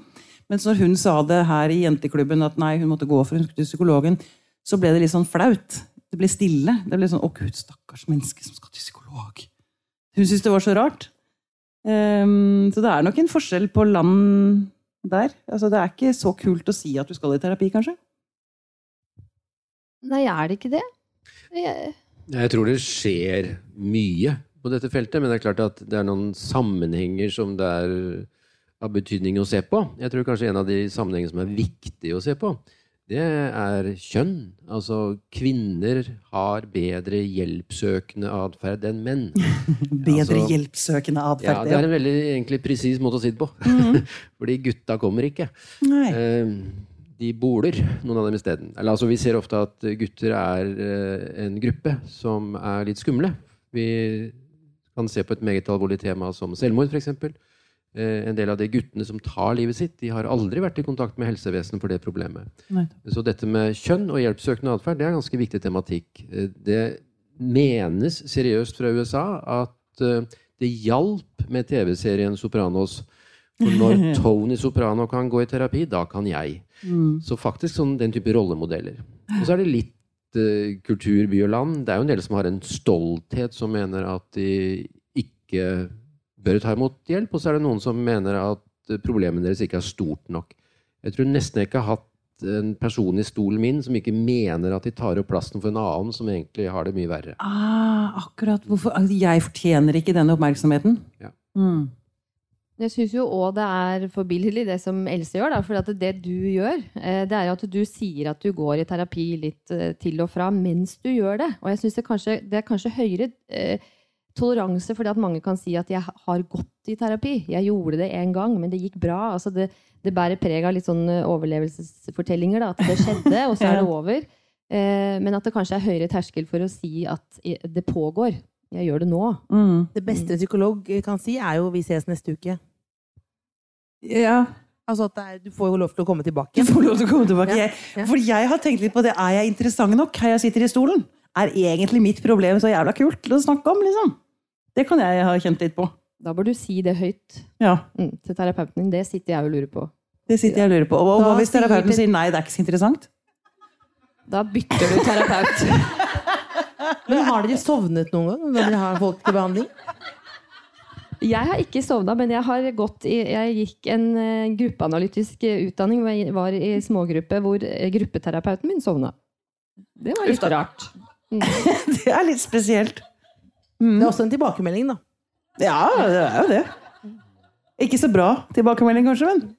Mens når hun sa det her i jenteklubben at nei, hun måtte gå for hun skulle til psykologen, så ble det litt sånn flaut. Det ble stille. Det ble sånn Å, gud, stakkars menneske som skal til psykolog. Hun syntes det var så rart. Ehm, så det er nok en forskjell på land der. Altså, det er ikke så kult å si at du skal i terapi, kanskje. Nei, er det ikke det? Jeg, Jeg tror det skjer mye på dette feltet, men det er klart at det er noen sammenhenger som det er av betydning å se på. Jeg tror kanskje en av de sammenhengene som er viktig å se på, det er kjønn. Altså kvinner har bedre hjelpsøkende atferd enn menn. Bedre Altså- hjelpsøkende Ja. Det er en veldig egentlig presis måte å si det på. Fordi gutta kommer ikke. Eh, de boler, noen av dem isteden. Altså, vi ser ofte at gutter er eh, en gruppe som er litt skumle. Vi kan se på et meget alvorlig tema som selvmord, f.eks. Eh, en del av de guttene som tar livet sitt, de har aldri vært i kontakt med helsevesenet for det problemet. Nei. Så dette med kjønn og hjelpsøkende atferd det er en ganske viktig tematikk. Eh, Det menes seriøst fra USA at eh, det hjalp med TV-serien Sopranos. For når Tony Soprano kan gå i terapi, da kan jeg. Mm. Så faktisk sånn, den type rollemodeller. Og så er det litt uh, kultur, by og land. Det er jo en del som har en stolthet, som mener at de ikke bør ta imot hjelp. Og så er det noen som mener at eh, problemet deres ikke er stort nok. Jeg tror nesten jeg ikke har hatt en person i stolen min som ikke mener at de tar opp plassen for en annen som egentlig har det mye verre. Ah, akkurat hvorfor altså, Jeg fortjener ikke denne oppmerksomheten. Ja. Mm. Jeg syns jo òg det er forbilledlig det som Else gjør. Da, for at det du gjør, eh, det er jo at du sier at du går i terapi litt eh, til og fra mens du gjør det. Og jeg syns det, det er kanskje høyere eh, toleranse fordi at mange kan si at jeg har gått i terapi. Jeg gjorde det en gang, men det gikk bra. Altså det, det bærer preg av litt sånn eh, overlevelsesfortellinger. Da, at det skjedde, og så er det over. Eh, men at det kanskje er høyere terskel for å si at eh, det pågår. Jeg gjør det nå. Mm. Det beste psykolog kan si, er jo 'vi ses neste uke'. Ja, Altså at det er, Du får jo lov til å komme tilbake. du får lov til å komme tilbake. Ja, ja. for jeg har tenkt litt på det. Er jeg interessant nok her jeg sitter i stolen? Er egentlig mitt problem så jævla kult til å snakke om, liksom? Det kan jeg ha kjent litt på. Da bør du si det høyt Ja, mm, til terapeuten din. Det sitter jeg og lurer på. det sitter jeg og lurer på. Og hva hvis terapeuten sier nei, det er ikke så interessant? Da bytter du terapeut. Men har dere sovnet noen gang når dere har folk til behandling? Jeg har ikke sovna, men jeg har gått i Jeg gikk en eh, gruppeanalytisk utdanning. hvor Jeg var i smågruppe hvor eh, gruppeterapeuten min sovna. Det var litt Uff da. rart. Mm. Det er litt spesielt. Det er også en tilbakemelding, da. Ja, det er jo det. Ikke så bra tilbakemelding, kanskje, men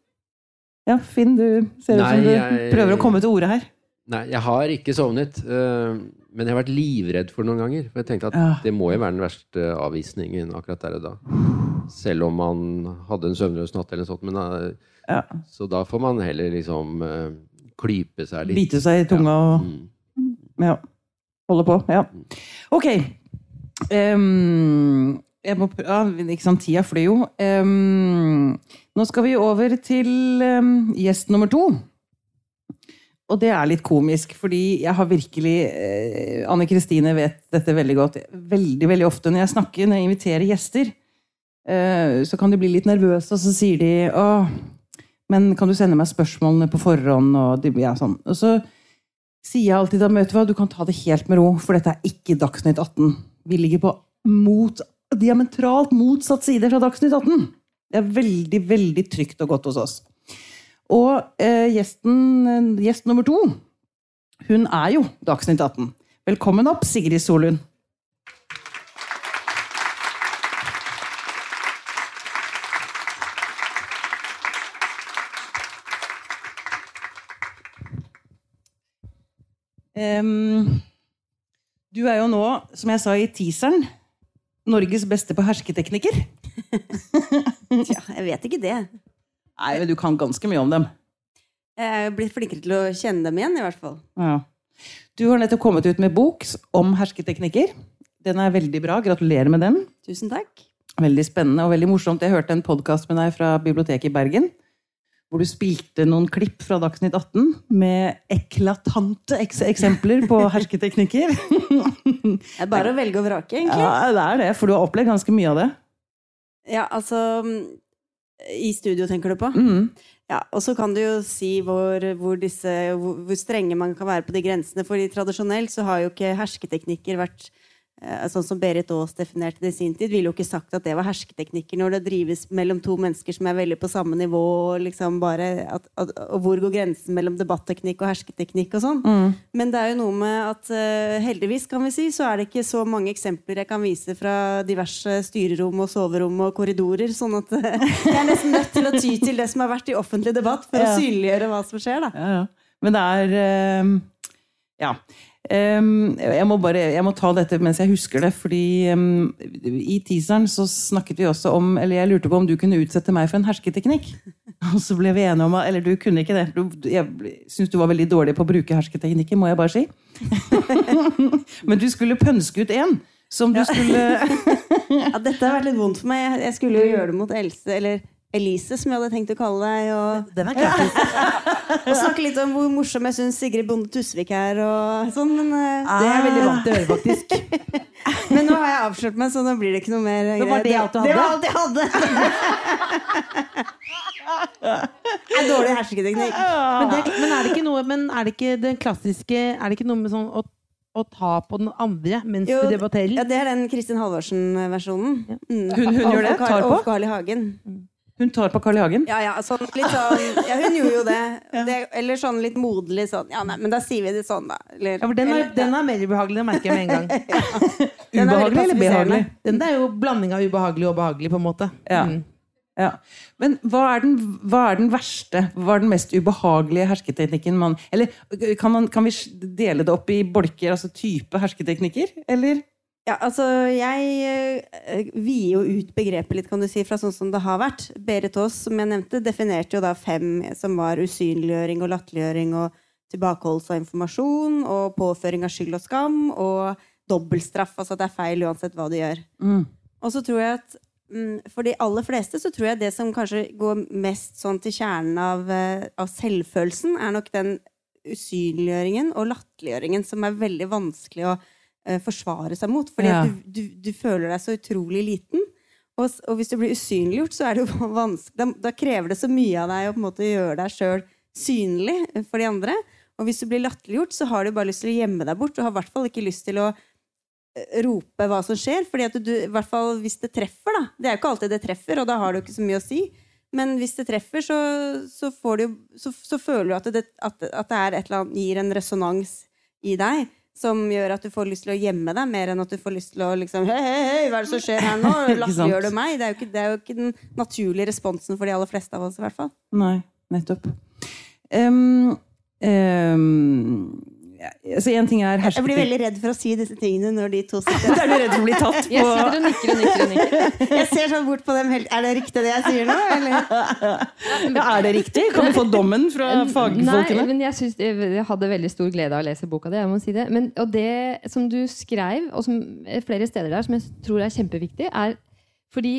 Ja, Finn, du ser ut som du jeg- prøver å komme til orde her. Nei, jeg har ikke sovnet. øh, men jeg har vært livredd for noen ganger. For jeg tenkte at Ja. det må jo være den verste avvisningen akkurat der og da. Selv om man hadde en søvnløs natt eller noe sånt. Men, øh, Ja. Så da får man heller liksom øh, klype seg litt. Bite seg i tunga og Mm. ja, holde på. Ja. Ok. Jeg må, ja, ikke sant, tida flyr jo. Um, nå skal vi over til um, gjest nummer to. Og det er litt komisk, fordi jeg har virkelig eh, Anne Kristine vet dette veldig godt. Veldig veldig ofte når jeg snakker, når jeg inviterer gjester, eh, så kan de bli litt nervøse, og så sier de å, men kan du sende meg spørsmålene på forhånd? Og, de, ja, sånn. og så sier jeg alltid da, vet du du kan ta det helt med ro, for dette er ikke Dagsnytt 18. Vi ligger på mot, diametralt motsatt side fra Dagsnytt 18. Det er veldig, veldig trygt og godt hos oss. Og eh, gjesten, gjest nummer to, hun er jo Dagsnytt 18. Velkommen opp, Sigrid Solund. Em, du er jo nå, som jeg sa i teaseren, Norges beste på hersketeknikker. Tja, jeg vet ikke det. Nei, men du kan ganske mye om dem. Jeg er blitt flinkere til å kjenne dem igjen, i hvert fall. Ja. Du har nettopp kommet ut med bok om hersketeknikker. Den er veldig bra. Gratulerer med den. Tusen takk. Veldig spennende og veldig morsomt. Jeg hørte en podkast med deg fra biblioteket i Bergen. Hvor du spilte noen klipp fra Dagsnytt 18 med eklatante eks eksempler på hersketeknikker. Det er bare å velge og vrake, egentlig. Ja, det er det, for du har opplevd ganske mye av det. Ja, altså I studio, tenker du på? Mm. Ja, Og så kan du jo si hvor, hvor, disse, hvor, hvor strenge man kan være på de grensene. fordi tradisjonelt så har jo ikke hersketeknikker vært Sånn som Berit Aas definerte det i sin tid, ville jo ikke sagt at det var hersketeknikker når det drives mellom to mennesker som er veldig på samme nivå. Liksom bare at, at, og hvor går grensen mellom debatteknikk og hersketeknikk og sånn. Mm. Men det er jo noe med at eh, heldigvis kan vi si, så er det ikke så mange eksempler jeg kan vise fra diverse styrerom og soverom og korridorer. Sånn at eh, jeg er nesten nødt til å ty til det som har vært i offentlig debatt, for Ja. å synliggjøre hva som skjer. da. Ja, ja. Men det er Ja. Ehm, jeg, må bare, jeg må ta dette mens jeg husker det, fordi ehm, i teaseren så snakket vi også om Eller jeg lurte på om du kunne utsette meg for en hersketeknikk. Og så ble vi enige om at Eller du kunne ikke det. du- Jeg syns du var veldig dårlig på å bruke hersketeknikker, må jeg bare si. Men du skulle pønske ut en som du skulle Ja, dette har vært litt vondt for meg. Jeg skulle jo gjøre det mot Else, eller Elise, som jeg hadde tenkt å kalle deg. Og, Den er og snakke litt om hvor morsom jeg syns Sigrid Bonde Tusvik er. Og sånn, men, eh, Det er veldig vant til å høre, faktisk. men nå har jeg avslørt meg, så nå blir det ikke noe mer. Det var det alt du Det var hadde? alt jeg hadde! Det er dårlig hersketeknikk. Men, det, men er det ikke noe Men er det ikke den klassiske Er det ikke noe med sånn å, å ta på den andre mens Jo, du debatterer? Ja, det er den Kristin Halvorsen-versjonen. Mm. Hun- hun gjør det? Tar på? overfor Carl I. Hagen. Hun tar på Carl I. Hagen. Ja, ja, sånn, litt sånn Ja, hun gjorde jo det. det. Eller sånn litt moderlig sånn. Ja, nei, men da sier vi det sånn, da. Eller, Ja, for den er, eller- den er mer ubehagelig, det merker jeg med en gang. Den er Ubehagelig eller behagelig? Den er jo blanding av ubehagelig og behagelig, på en måte. Ja. Mm. Ja. Men hva er, den, hva er den verste, hva er den mest ubehagelige hersketeknikken man Eller kan, man, kan vi dele det opp i bolker, altså type hersketeknikker? Eller? Ja, altså, jeg vider jo ut begrepet litt, kan du si, fra sånn som det har vært. Berit Aas, som jeg nevnte, definerte jo da fem som var usynliggjøring og latterliggjøring og tilbakeholdelse av informasjon og påføring av skyld og skam og dobbeltstraff, altså at det er feil uansett hva du gjør. Mm. Og så tror jeg at mm, for de aller fleste så tror jeg det som kanskje går mest sånn til kjernen av, eh, av selvfølelsen, er nok den usynliggjøringen og latterliggjøringen som er veldig vanskelig å eh, forsvare seg mot. Fordi Ja. du, du, du føler deg så utrolig liten. Og, og hvis du blir usynliggjort, så er det jo vanskelig da, da krever det så mye av deg å på en måte gjøre deg sjøl synlig for de andre. Og hvis du blir latterliggjort, så har du bare lyst til å gjemme deg bort. Du har i hvert fall ikke lyst til å eh, rope hva som skjer. fordi at du, i hvert fall hvis det treffer, da. Det er jo ikke alltid det treffer, og da har du ikke så mye å si. Men hvis det treffer, så, så, får du, så, så føler du at det, at, at det er et eller annet, gir en resonans i deg som gjør at du får lyst til å gjemme deg, mer enn at du får lyst til å liksom Hei, hei, hei, hva er det som skjer her nå? Latterliggjør du meg? Det er, ikke, det er jo ikke den naturlige responsen for de aller fleste av oss, i hvert fall. Nei, nettopp. Um, um, altså en ting er Jeg blir veldig redd for å si disse tingene når de to sitter Er du redd for å bli tatt Jeg på sitter og nikker og nikker. og nikker. Jeg ser sånn bort på dem helt Er det riktig det jeg sier nå, eller? ja, Er det riktig? Kan vi få dommen fra Nei, fagfolkene? men jeg, synes, jeg, jeg hadde veldig stor glede av å lese boka di. Jeg må si det. Men, og det som du skrev, og som er flere steder der, som jeg tror er kjempeviktig, er fordi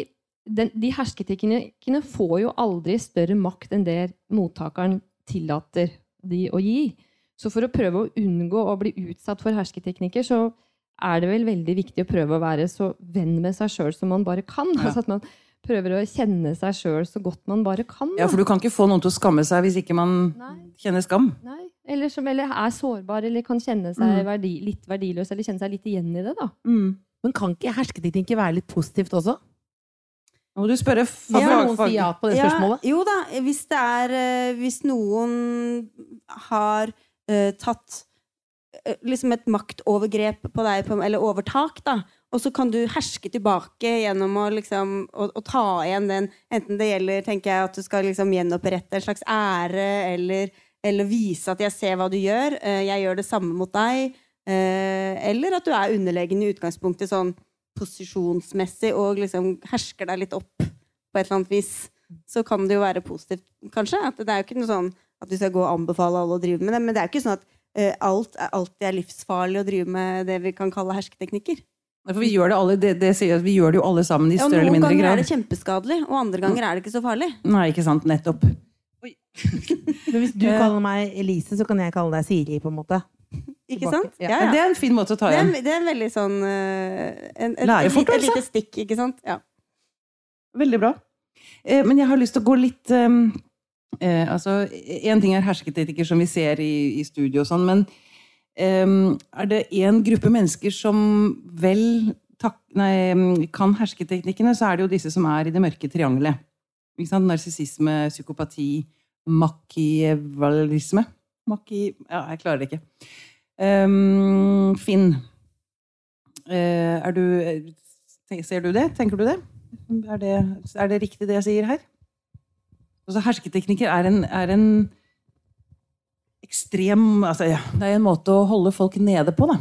den, de hersketeknikkene får jo aldri større makt enn det mottakeren tillater de å gi. Så for å prøve å unngå å bli utsatt for hersketeknikker, så er det vel veldig viktig å prøve å være så venn med seg sjøl som man bare kan. Ja. Altså at man prøver å kjenne seg sjøl så godt man bare kan. da. Ja, for du kan ikke få noen til å skamme seg hvis ikke man Nei. kjenner skam. Nei, eller, som, eller er sårbar, eller kan kjenne seg Mm. verdi, litt verdiløs, eller kjenne seg litt igjen i det. da. Men kan ikke hersketeknikker være litt positivt også? Nå må du spørre f- Kan fag- noen si ja på det spørsmålet? Ja, jo da, hvis det er eh, Hvis noen har eh, tatt eh, liksom et maktovergrep på deg, på, eller overtak, da, og så kan du herske tilbake gjennom å, liksom, å, å ta igjen den Enten det gjelder tenker jeg, at du skal liksom gjenopprette en slags ære, eller, eller vise at jeg ser hva du gjør, uh, jeg gjør det samme mot deg, eller at du er underlegen i utgangspunktet sånn posisjonsmessig og liksom hersker deg litt opp på et eller annet vis, så kan det jo være positivt, kanskje. At det er jo ikke noe sånn at vi skal gå og anbefale alle å drive med det, men det er jo ikke sånn at uh, alt er, alltid er livsfarlig å drive med det vi kan kalle hersketeknikker. For vi gjør det, alle, det, det sier at vi gjør det jo alle sammen i Ja, større eller noen mindre ganger er det kjempeskadelig, og andre ganger er det ikke så farlig. Nei, ikke sant. Nettopp. Men hvis du Eh. kaller meg Elise, så kan jeg kalle deg Siri, på en måte. Ikke Tilbake. sant? Ja. Ja, ja. Det er en fin måte å ta Det er, igjen. en- det er en veldig sånn eh, en, et, et, et altså. lite stikk, ikke sant? Ja. Veldig bra. Eh, Men jeg har lyst til å gå litt um, eh, Altså, én ting er hersketeknikker som vi ser i, i studio og sånn, men eh, er det én gruppe mennesker som vel tak, nei, kan hersketeknikkene, så er det jo disse som er i det mørke triangelet. Narsissisme, psykopati, makivalisme Maki... Ja, jeg klarer det ikke. Em, Finn, eh, er du Ser du det? Tenker du det? Er det, er det riktig det jeg sier her? Altså, hersketeknikker er en, er en ekstrem altså, ja, Det er en måte å holde folk nede på, da.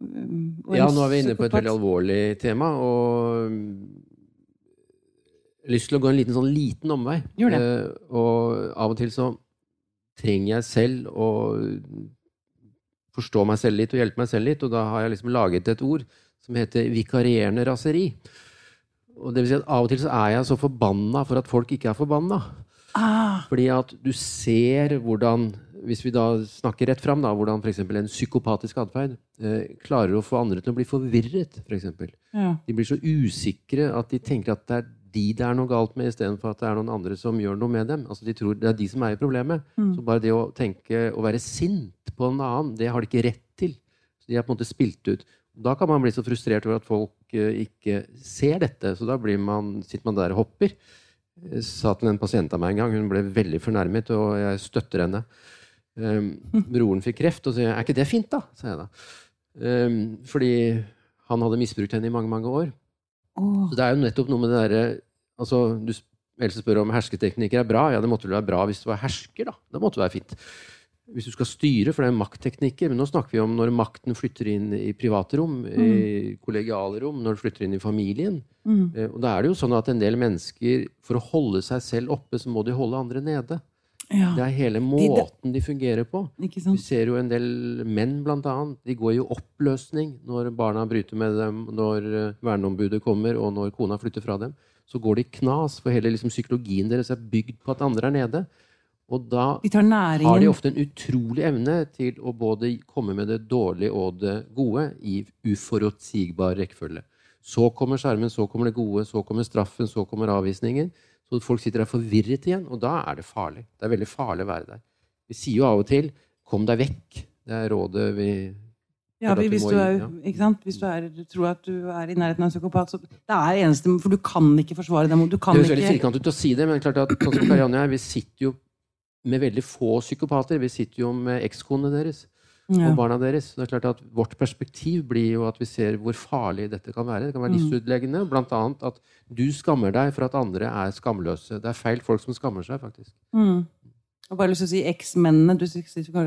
Og Ja, nå er vi inne på et veldig alvorlig tema, og mm, jeg har lyst til å gå en liten, sånn liten omvei. Gjør det. Uh, og av og til så trenger jeg selv å forstå meg selv litt og hjelpe meg selv litt, og da har jeg liksom laget et ord som heter vikarierende raseri. Og det vil si at av og til så er jeg så forbanna for at folk ikke er forbanna. Ah, Fordi at du ser hvordan, hvis vi da snakker rett fram, da, hvordan f.eks. en psykopatisk atferd eh, klarer å få andre til å bli forvirret, f.eks. ja. De blir så usikre at de tenker at det er de det er noe galt med, istedenfor at det er noen andre som gjør noe med dem. Altså De tror det er de som er i problemet. Mm. Så bare det å tenke å være sint på en annen, det har de ikke rett til. Så de er på en måte spilt ut. Da kan man bli så frustrert over at folk eh, ikke ser dette. Så da blir man, sitter man der og hopper. Jeg sa til en pasient av meg en gang, hun ble veldig fornærmet, og jeg støtter henne. Um, broren fikk kreft, og så sier jeg, er ikke det fint, da? sa jeg da. Um, fordi han hadde misbrukt henne i mange, mange år. Oh. Så det er jo nettopp noe med det derre altså, Du Else spør om hersketeknikker er bra. Ja, det måtte vel være bra hvis du var hersker, da. Det måtte være fint. Hvis du skal styre, for det er maktteknikker. Men nå snakker vi om når makten flytter inn i private rom, i kollegiale rom, når det flytter inn i familien. Mm. Eh, Og da er det jo sånn at en del mennesker, for å holde seg selv oppe, så må de holde andre nede. Ja, Det er hele måten de fungerer på. ikke Vi ser jo en del menn, blant annet. De går i oppløsning når barna bryter med dem, når eh, verneombudet kommer, og når kona flytter fra dem. Så går de knas, for hele liksom, psykologien deres er bygd på at andre er nede. Og da De har de ofte en utrolig evne til å både komme med det dårlige og det gode i uforutsigbar rekkefølge. Så kommer skjermen, så kommer det gode, så kommer straffen, så kommer avvisningen. Så folk sitter der forvirret igjen, og da er det farlig. Det er veldig farlig å være der. Vi sier jo av og til 'kom deg vekk'. Det er rådet vi Ja, vi, hvis du, er, ikke sant? hvis du, er, tror at du er i nærheten av en psykopat, så det er eneste For du kan ikke forsvare dem. Du kan Det høres veldig ikke firkantet ut å si det, men klart at sånn som Karianne og jeg, vi sitter jo med veldig få psykopater. Vi sitter jo med ekskonene deres ja. og barna deres. Så det er klart at Vårt perspektiv blir jo at vi ser hvor farlig dette kan være. Det kan være Mm. livsutleggende. Blant annet at du skammer deg for at andre er skamløse. Det er feil folk som skammer seg, faktisk. Mm. Har bare lyst til å si eksmennene.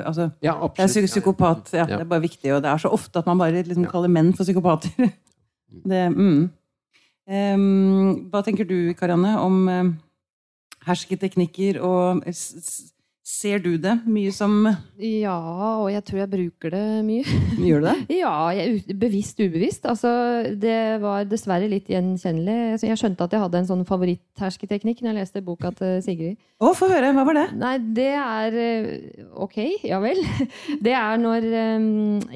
Altså, Ja, det er psy- psykopat. Ja. Det er bare viktig. Og det er så ofte at man bare liksom kaller menn for psykopater. Det, mm. um, hva tenker du, Karianne, om um, hersketeknikker og Ser du det mye som Ja, og jeg tror jeg bruker det mye. Gjør du det? Ja, jeg, bevisst ubevisst. Altså, det var dessverre litt gjenkjennelig. Jeg skjønte at jeg hadde en sånn favoritthersketeknikk når jeg leste boka til Sigrid. Å, få høre. Hva var det? Nei, det er eh, Ok, ja vel. Det er når eh,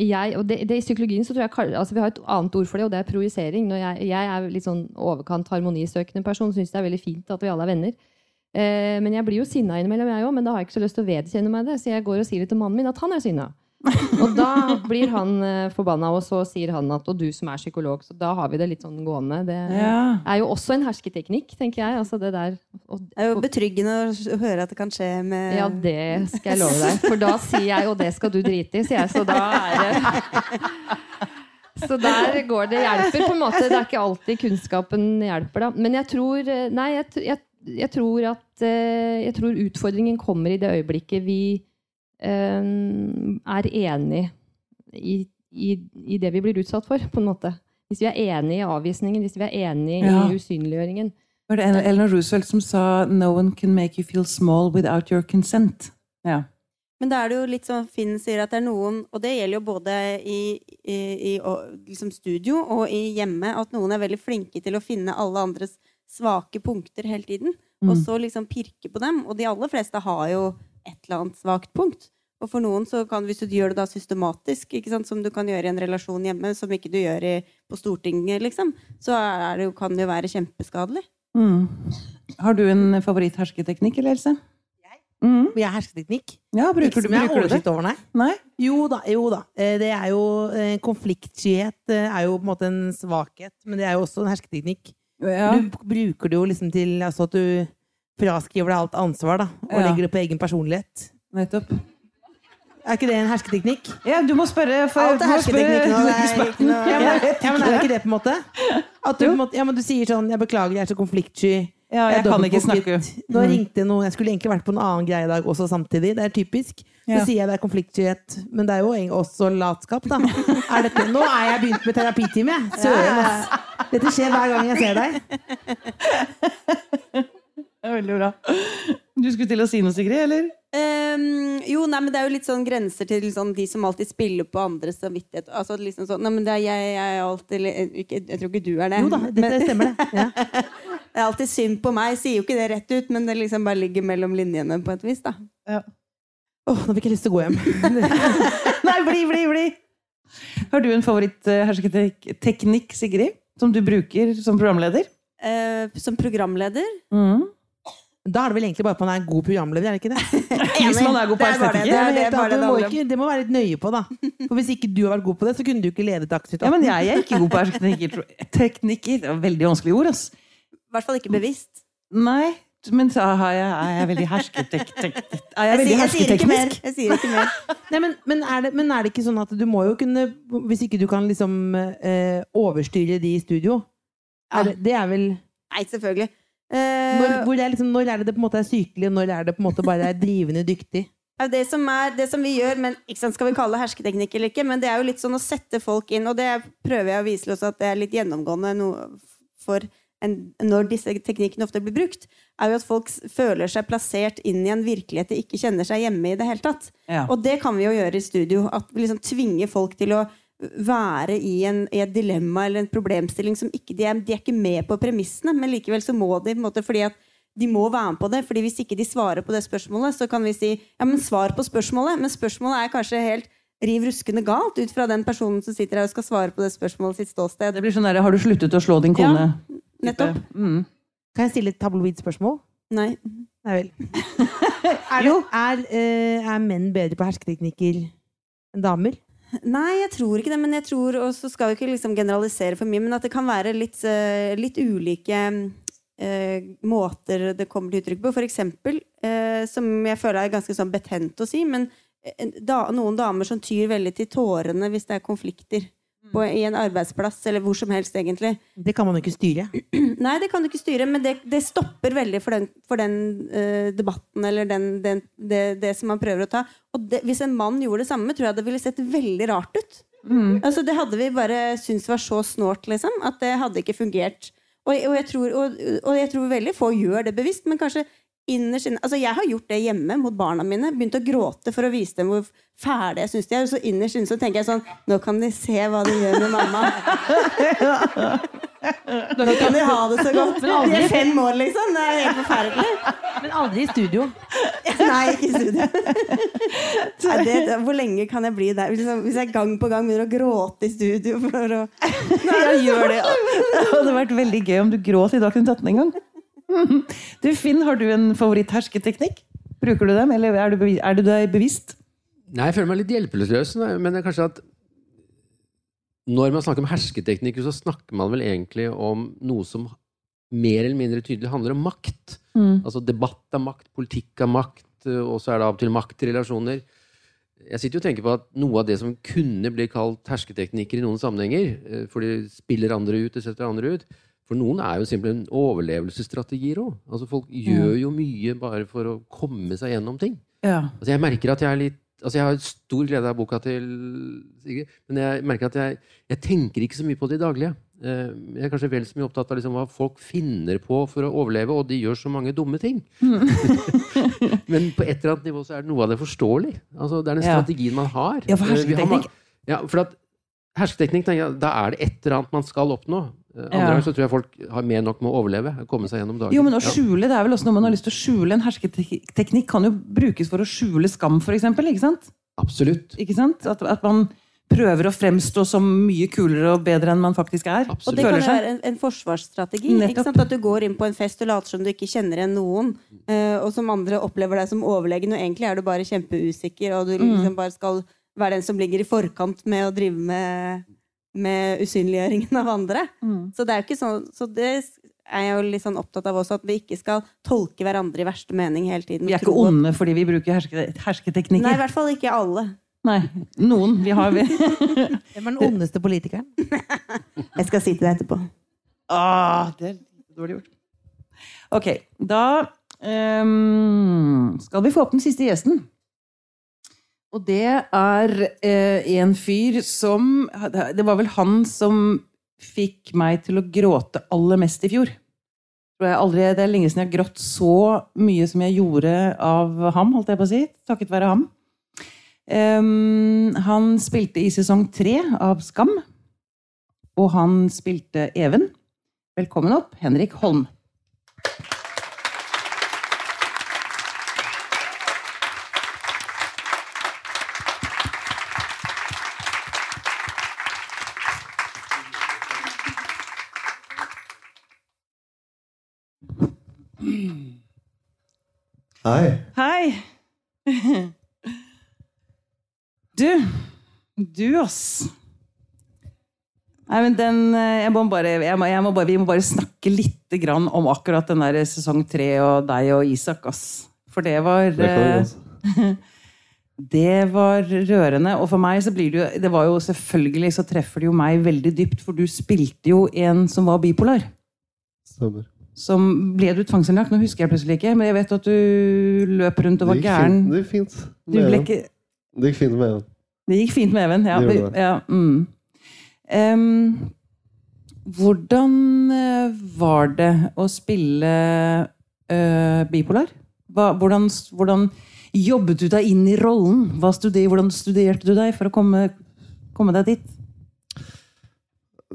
jeg Og det, det i psykologien så tror jeg altså Vi har et annet ord for det, og det er projisering. Jeg, jeg er litt sånn overkant harmonisøkende person, syns det er veldig fint at vi alle er venner. Eh, men jeg blir jo sinna innimellom, jeg òg. Men da har jeg ikke så lyst til å vedkjenne meg det, så jeg går og sier det til mannen min at han er sinna. Og da blir han eh, forbanna, og så sier han at og du som er psykolog. Så da har vi det litt sånn gående. Det Ja. er jo også en hersketeknikk, tenker jeg. Altså det der og, Det er jo betryggende å høre at det kan skje med Ja, det skal jeg love deg. For da sier jeg 'og det skal du drite i', sier jeg. Så da er det Så der går det hjelper, på en måte. Det er ikke alltid kunnskapen hjelper, da. Men jeg tror eh, Nei, jeg, jeg, jeg tror at Jeg tror utfordringen kommer i det øyeblikket vi eh, er enig i, i, i det vi blir utsatt for, på en måte. Hvis vi er enig i avvisningen, hvis vi er enig Ja. i usynliggjøringen. Var det Eleanor Roosevelt som sa 'No one can make you feel small without your consent'? Ja. Men da er det jo litt sånn Finn sier at det er noen, og det gjelder jo både i, i, i liksom studio og i hjemme, at noen er veldig flinke til å finne alle andres svake punkter hele tiden. Og Mm. så liksom pirke på dem. Og de aller fleste har jo et eller annet svakt punkt. Og for noen så kan, hvis du gjør det da systematisk, ikke sant, som du kan gjøre i en relasjon hjemme, som ikke du gjør i, på Stortinget, liksom, så er det kan det jo være kjempeskadelig. Mm. Har du en favoritt-hersketeknikk, eller Else? Mm. Jeg har hersketeknikk. Ja, bruker Ikke du, som jeg har bruker du det? oversikt over, nei. Nei? Jo da. jo da. Eh, Det er jo eh, Konfliktskyhet eh, er jo på en måte en svakhet, men det er jo også en hersketeknikk. Ja. Du bruker det jo liksom til altså at du fraskriver deg alt ansvar, da, og Ja. legger det på egen personlighet. Nettopp. Er ikke det en hersketeknikk? Ja, du må spørre for Alt er hersketeknikk nå. Ja, men, er det ikke det, på en måte? At du, på en måte ja, men du sier sånn 'Jeg beklager, jeg er så konfliktsky'. Ja, jeg jeg kan ikke snakke. Nå Mm. ringte noen Jeg skulle egentlig vært på en annen greie i dag også samtidig. Det er typisk. Ja. Så sier jeg det er konfliktskyhet, men det er jo også latskap, da. Er dette, nå er jeg begynt med terapitime, jeg. Søren, ass. Dette skjer hver gang jeg ser deg. Det er veldig bra. Du skulle til å si noe, Sigrid, eller? Um, jo, nei, men det er jo litt sånn grenser til sånn, de som alltid spiller på andres samvittighet. Altså liksom sånn, nei, men det er jeg, jeg er alltid ikke, Jeg tror ikke du er det. Jo da, det stemmer det. Ja. Det er alltid synd på meg. Sier jo ikke det rett ut, men det liksom bare ligger mellom linjene på et vis. da. Åh, nå fikk jeg lyst til å gå hjem. Nei, bli, bli, bli! Har du en favoritt-hersketeknikk, Sigrid? Som du bruker som programleder? Eh, som programleder Mm. Da er det vel egentlig bare på at man er en god programleder, er det ikke det? Hvis man er god på estetikk. Det må være litt nøye på, da. For hvis ikke du har vært god på det, så kunne du ikke ledet Dagsnytt Ja, men jeg er ikke god på hersketeknikker. Teknikker. Det var veldig vanskelige ord, ass. I hvert fall ikke bevisst. Nei, men så har jeg, er jeg veldig hersketeknisk. Er jeg Jeg, sier, jeg sier ikke mer. hersketeknisk? Jeg sier ikke mer. Nei, men, men, er det, men er det ikke sånn at du må jo kunne Hvis ikke du kan liksom eh, overstyre de i studio er det, det er vel Nei, selvfølgelig. Eh, når, er liksom, når er det det på en måte er sykelig, og når er det på en måte bare er drivende dyktig? det, som er, det som vi gjør, men ikke sant, skal vi kalle det hersketeknikk eller ikke, men det er jo litt sånn å sette folk inn, og det prøver jeg å vise også at det er litt gjennomgående for når disse teknikkene ofte blir brukt, er jo at folk føler seg plassert inn i en virkelighet de ikke kjenner seg hjemme i det hele tatt. Ja. Og det kan vi jo gjøre i studio. At vi liksom tvinger folk til å være i, en, i et dilemma eller en problemstilling som ikke de er, de er ikke med på premissene, men likevel så må de på en måte fordi at de må være med på det, fordi Hvis ikke de svarer på det spørsmålet, så kan vi si ja, men svar på spørsmålet. Men spørsmålet er kanskje helt riv ruskende galt ut fra den personen som sitter her og skal svare på det spørsmålet sitt ståsted. Det blir sånn der, Har du sluttet å slå din kone? Ja, kone? Nettopp. Mm. Kan jeg stille et tabloid spørsmål? Nei. Nei vel. Er, det, er, eh, er menn bedre på hersketeknikker enn damer? Nei, jeg tror ikke det. Men jeg tror, og så skal vi ikke liksom generalisere for mye, men at det kan være litt, eh, litt ulike eh, måter det kommer til uttrykk på. For eksempel, eh, som jeg føler er ganske sånn betent å si, men eh, da, noen damer som tyr veldig til tårene hvis det er konflikter. På, I en arbeidsplass, eller hvor som helst, egentlig. Det kan man jo ikke styre. Nei, det kan du ikke styre, men det, det stopper veldig for den, for den uh, debatten eller den, den, det, det som man prøver å ta. Og det, hvis en mann gjorde det samme, tror jeg det ville sett veldig rart ut. Altså, det hadde vi bare syntes var så snålt, liksom, at det hadde ikke fungert. Og, og, jeg tror, og, og jeg tror veldig få gjør det bevisst, men kanskje innerst inne Altså, jeg har gjort det hjemme mot barna mine. Begynt å gråte for å vise dem hvor fæle jeg syns de er. Og så innerst inne så tenker jeg sånn Nå kan de se hva de gjør med mamma. Nå kan de ha det så godt. De er fem år, liksom. Det er helt forferdelig. Men aldri i studio. Nei, ikke i studio. Nei, det, hvor lenge kan jeg bli der? Hvis jeg gang på gang begynner å gråte i studio for å Jeg gjør det. Det hadde vært veldig gøy om du gråt i Dagsnytt 18 en gang. Du, Finn, har du en favoritt-hersketeknikk? Bruker du dem, eller er du, er du deg bevisst? Nei, jeg føler meg litt hjelpeløs, men det er kanskje at når man snakker om hersketeknikker, så snakker man vel egentlig om noe som mer eller mindre tydelig handler om makt. Altså debatt av makt, politikk av makt, og så er det av og til maktrelasjoner. Jeg sitter jo og tenker på at noe av det som kunne bli kalt hersketeknikker i noen sammenhenger, eh, for de spiller andre ut, de setter andre ut, for noen er jo simpelthen overlevelsesstrategier òg. Altså folk gjør jo mye bare for å komme seg gjennom ting. Ja. Altså jeg merker at jeg er litt Altså jeg har stor glede av boka til Sigrid, men jeg merker at jeg, jeg tenker ikke så mye på det i daglige. Eh, Jeg er kanskje vel så mye opptatt av liksom hva folk finner på for å overleve, og de gjør så mange dumme ting. men på et eller annet nivå så er det noe av det forståelig. Altså Det er den Ja. strategien man har. Ja, for Eh, hersketeknikk- Ja, for at hersketeknikk, da er det et eller annet man skal oppnå. Andre Ja. ganger så tror jeg folk har mer nok med å overleve. Komme seg gjennom dagen. Jo, men å Ja. skjule, det er vel også noe man har lyst til å skjule en hersketeknikk kan jo brukes for å skjule skam, for eksempel, ikke sant? Absolutt. Ikke sant? At, at man prøver å fremstå som mye kulere og bedre enn man faktisk er. Absolutt. Og det kan være en, en forsvarsstrategi. Ikke sant? At du går inn på en fest og later som du ikke kjenner igjen noen, eh, og som andre opplever deg som overlegen, og egentlig er du bare kjempeusikker, og du liksom bare skal være den som ligger i forkant med å drive med, med usynliggjøringen av andre. Så det er jo ikke sånn Så det er jeg jo litt sånn opptatt av også, at vi ikke skal tolke hverandre i verste mening hele tiden. Vi er ikke onde fordi vi bruker herske, Nei, i hvert fall ikke alle. Nei. Noen. Vi har vi. Hvem er den ondeste politikeren? Jeg skal si til deg etterpå. Ah, det er dårlig gjort. Ok, da um, skal vi få opp den siste gjesten. Og det er eh, en fyr som Det var vel han som fikk meg til å gråte aller mest i fjor. Aldri, det er lenge siden jeg har grått så mye som jeg gjorde av ham, holdt jeg på å si. Takket være ham. Um, han spilte i sesong tre av Skam. Og han spilte Even. Velkommen opp, Henrik Holm. Hei. Hei! Du. Du, ass. Nei, men den eh, jeg må bare, jeg må, jeg må bare, Vi må bare snakke litt grann om akkurat den der sesong tre og deg og Isak, ass. For det var Det eh. Det var rørende. Og for meg så blir det jo Det var jo selvfølgelig så treffer det jo meg veldig dypt, for du spilte jo en som var bipolar. Stemmer. Som ble du tvangsinnlagt? Nå husker jeg plutselig ikke, men jeg vet at du løp rundt og var Det gikk gæren. fint- Det gikk fint. Det gikk fint med Even. Det gikk fint med Even. Ja. Det det. ja mm. um, hvordan eh, var det å spille uh, bipolar? Hva, hvordan, hvordan jobbet du deg inn i rollen? Hva studer, hvordan studerte du deg for å komme, komme deg dit?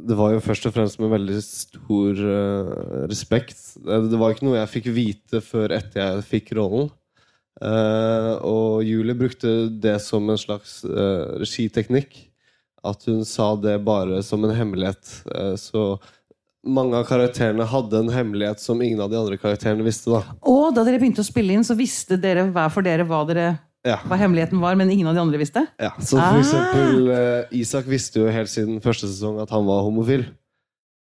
Det var jo først og fremst med veldig stor uh, respekt. Det det var ikke noe jeg fikk vite før etter jeg fikk rollen. Uh, og Julie brukte det som en slags uh, regiteknikk. At hun sa det bare som en hemmelighet. Eh, så mange av karakterene hadde en hemmelighet som ingen av de andre karakterene visste. da Og da dere begynte å spille inn, så visste dere hver for dere hva dere Ja. hva hemmeligheten var, men ingen av de andre visste? Ja, så for Ah. eksempel eh, Isak visste jo helt siden første sesong at han var homofil.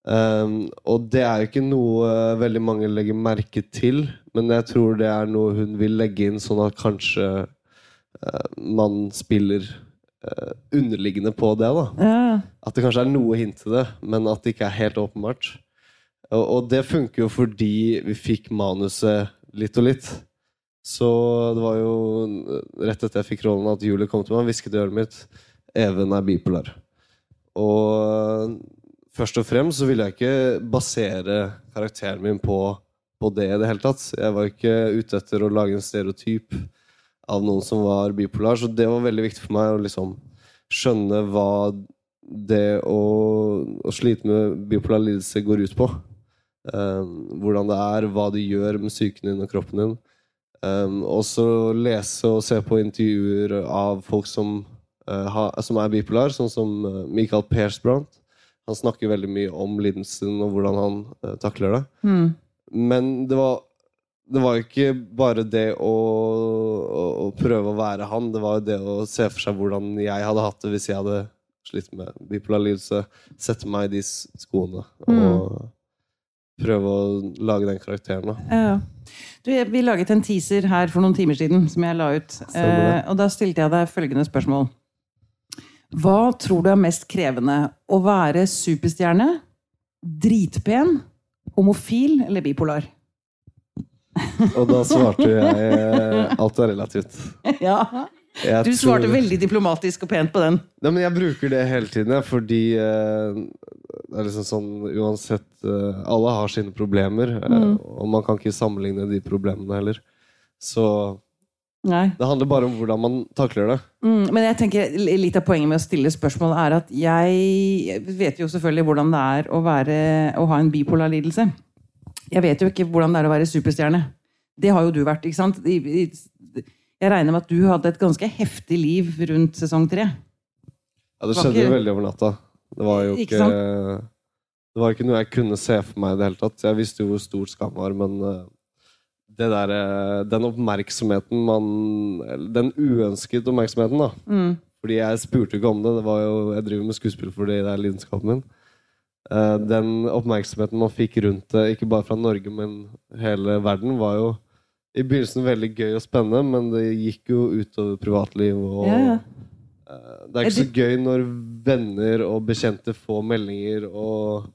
Um, og det er jo ikke noe eh, veldig mange legger merke til, men jeg tror det er noe hun vil legge inn, sånn at kanskje uh, man spiller uh, underliggende på det. da Ja. At det kanskje er noe hint til det, men at det ikke er helt åpenbart. Og, og det funker jo fordi vi fikk manuset litt og litt. Så det var jo rett etter jeg fikk rollen at Julie kom til meg og hvisket i øret mitt Even er bipolar. Og først og fremst så ville jeg ikke basere karakteren min på, på det i det hele tatt. Jeg var ikke ute etter å lage en stereotyp av noen som var bipolar, så det var veldig viktig for meg å liksom skjønne hva det å, å slite med bipolar lidelse går ut på. Um, hvordan det er, hva det gjør med psyken din og kroppen din. Um, også lese og se på intervjuer av folk som, uh, ha, som er bipolar, sånn som uh, Michael Persbrandt. Han snakker veldig mye om lidelsen og hvordan han uh, takler det. Mm. Men det var, det var ikke bare det å, å, å prøve å være han. Det var jo det å se for seg hvordan jeg hadde hatt det hvis jeg hadde slitt med bipolar lidelse. Sette meg i de skoene og prøve å lage den karakteren. da. Ja. Du, jeg- vi laget en teaser her for noen timer siden som jeg la ut. Eh, og da stilte jeg deg følgende spørsmål. Hva tror du er mest krevende? Å være superstjerne, dritpen, homofil eller bipolar? Og da svarte jeg eh, alt er relativt. ja. Jeg Du svarte tror- veldig diplomatisk og pent på den. Nei, men jeg bruker det hele tiden, fordi eh, det er liksom sånn uansett eh, Alle har sine problemer, eh, Mm. og man kan ikke sammenligne de problemene heller. Så Nei. det handler bare om hvordan man takler det. Mm, men jeg tenker litt av poenget med å stille spørsmål er at jeg vet jo selvfølgelig hvordan det er å, være, å ha en bipolar lidelse. Jeg vet jo ikke hvordan det er å være superstjerne. Det har jo du vært, ikke sant? I, i, jeg regner med at du hadde et ganske heftig liv rundt sesong tre. Ja, det skjedde jo veldig over natta. Det var jo Ikke ikke, Det var ikke noe jeg kunne se for meg i det hele tatt. Jeg visste jo hvor stor skam var, men eh, det der, eh, den oppmerksomheten man Den uønsket oppmerksomheten, da. Mm. Fordi jeg spurte ikke om det. det var jo, jeg driver med skuespill fordi det er lidenskapen min. Eh, den oppmerksomheten man fikk rundt det, ikke bare fra Norge, men hele verden, var jo i begynnelsen veldig gøy og spennende, men det gikk jo utover privatliv. Og, Ja, ja. eh, det er ikke så gøy når venner og bekjente får meldinger, og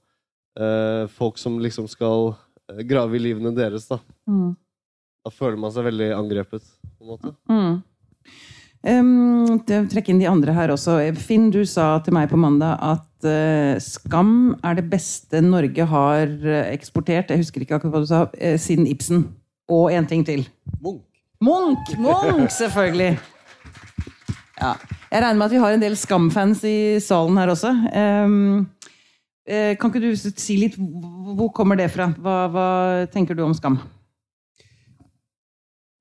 uh, folk som liksom skal eh, grave i livene deres, da. Mm. Da føler man seg veldig angrepet, på en måte. Mm. Um, Trekk inn de andre her også. Finn, du sa til meg på mandag at uh, Skam er det beste Norge har eksportert, jeg husker ikke akkurat hva du sa, uh, siden Ibsen. Og en ting til. Munch. Munch! Munch, selvfølgelig! Ja. Jeg regner med at vi har en del Skam-fans i salen her også. Um, eh, kan ikke du si litt hvor kommer det fra? Hva, hva tenker du om Skam?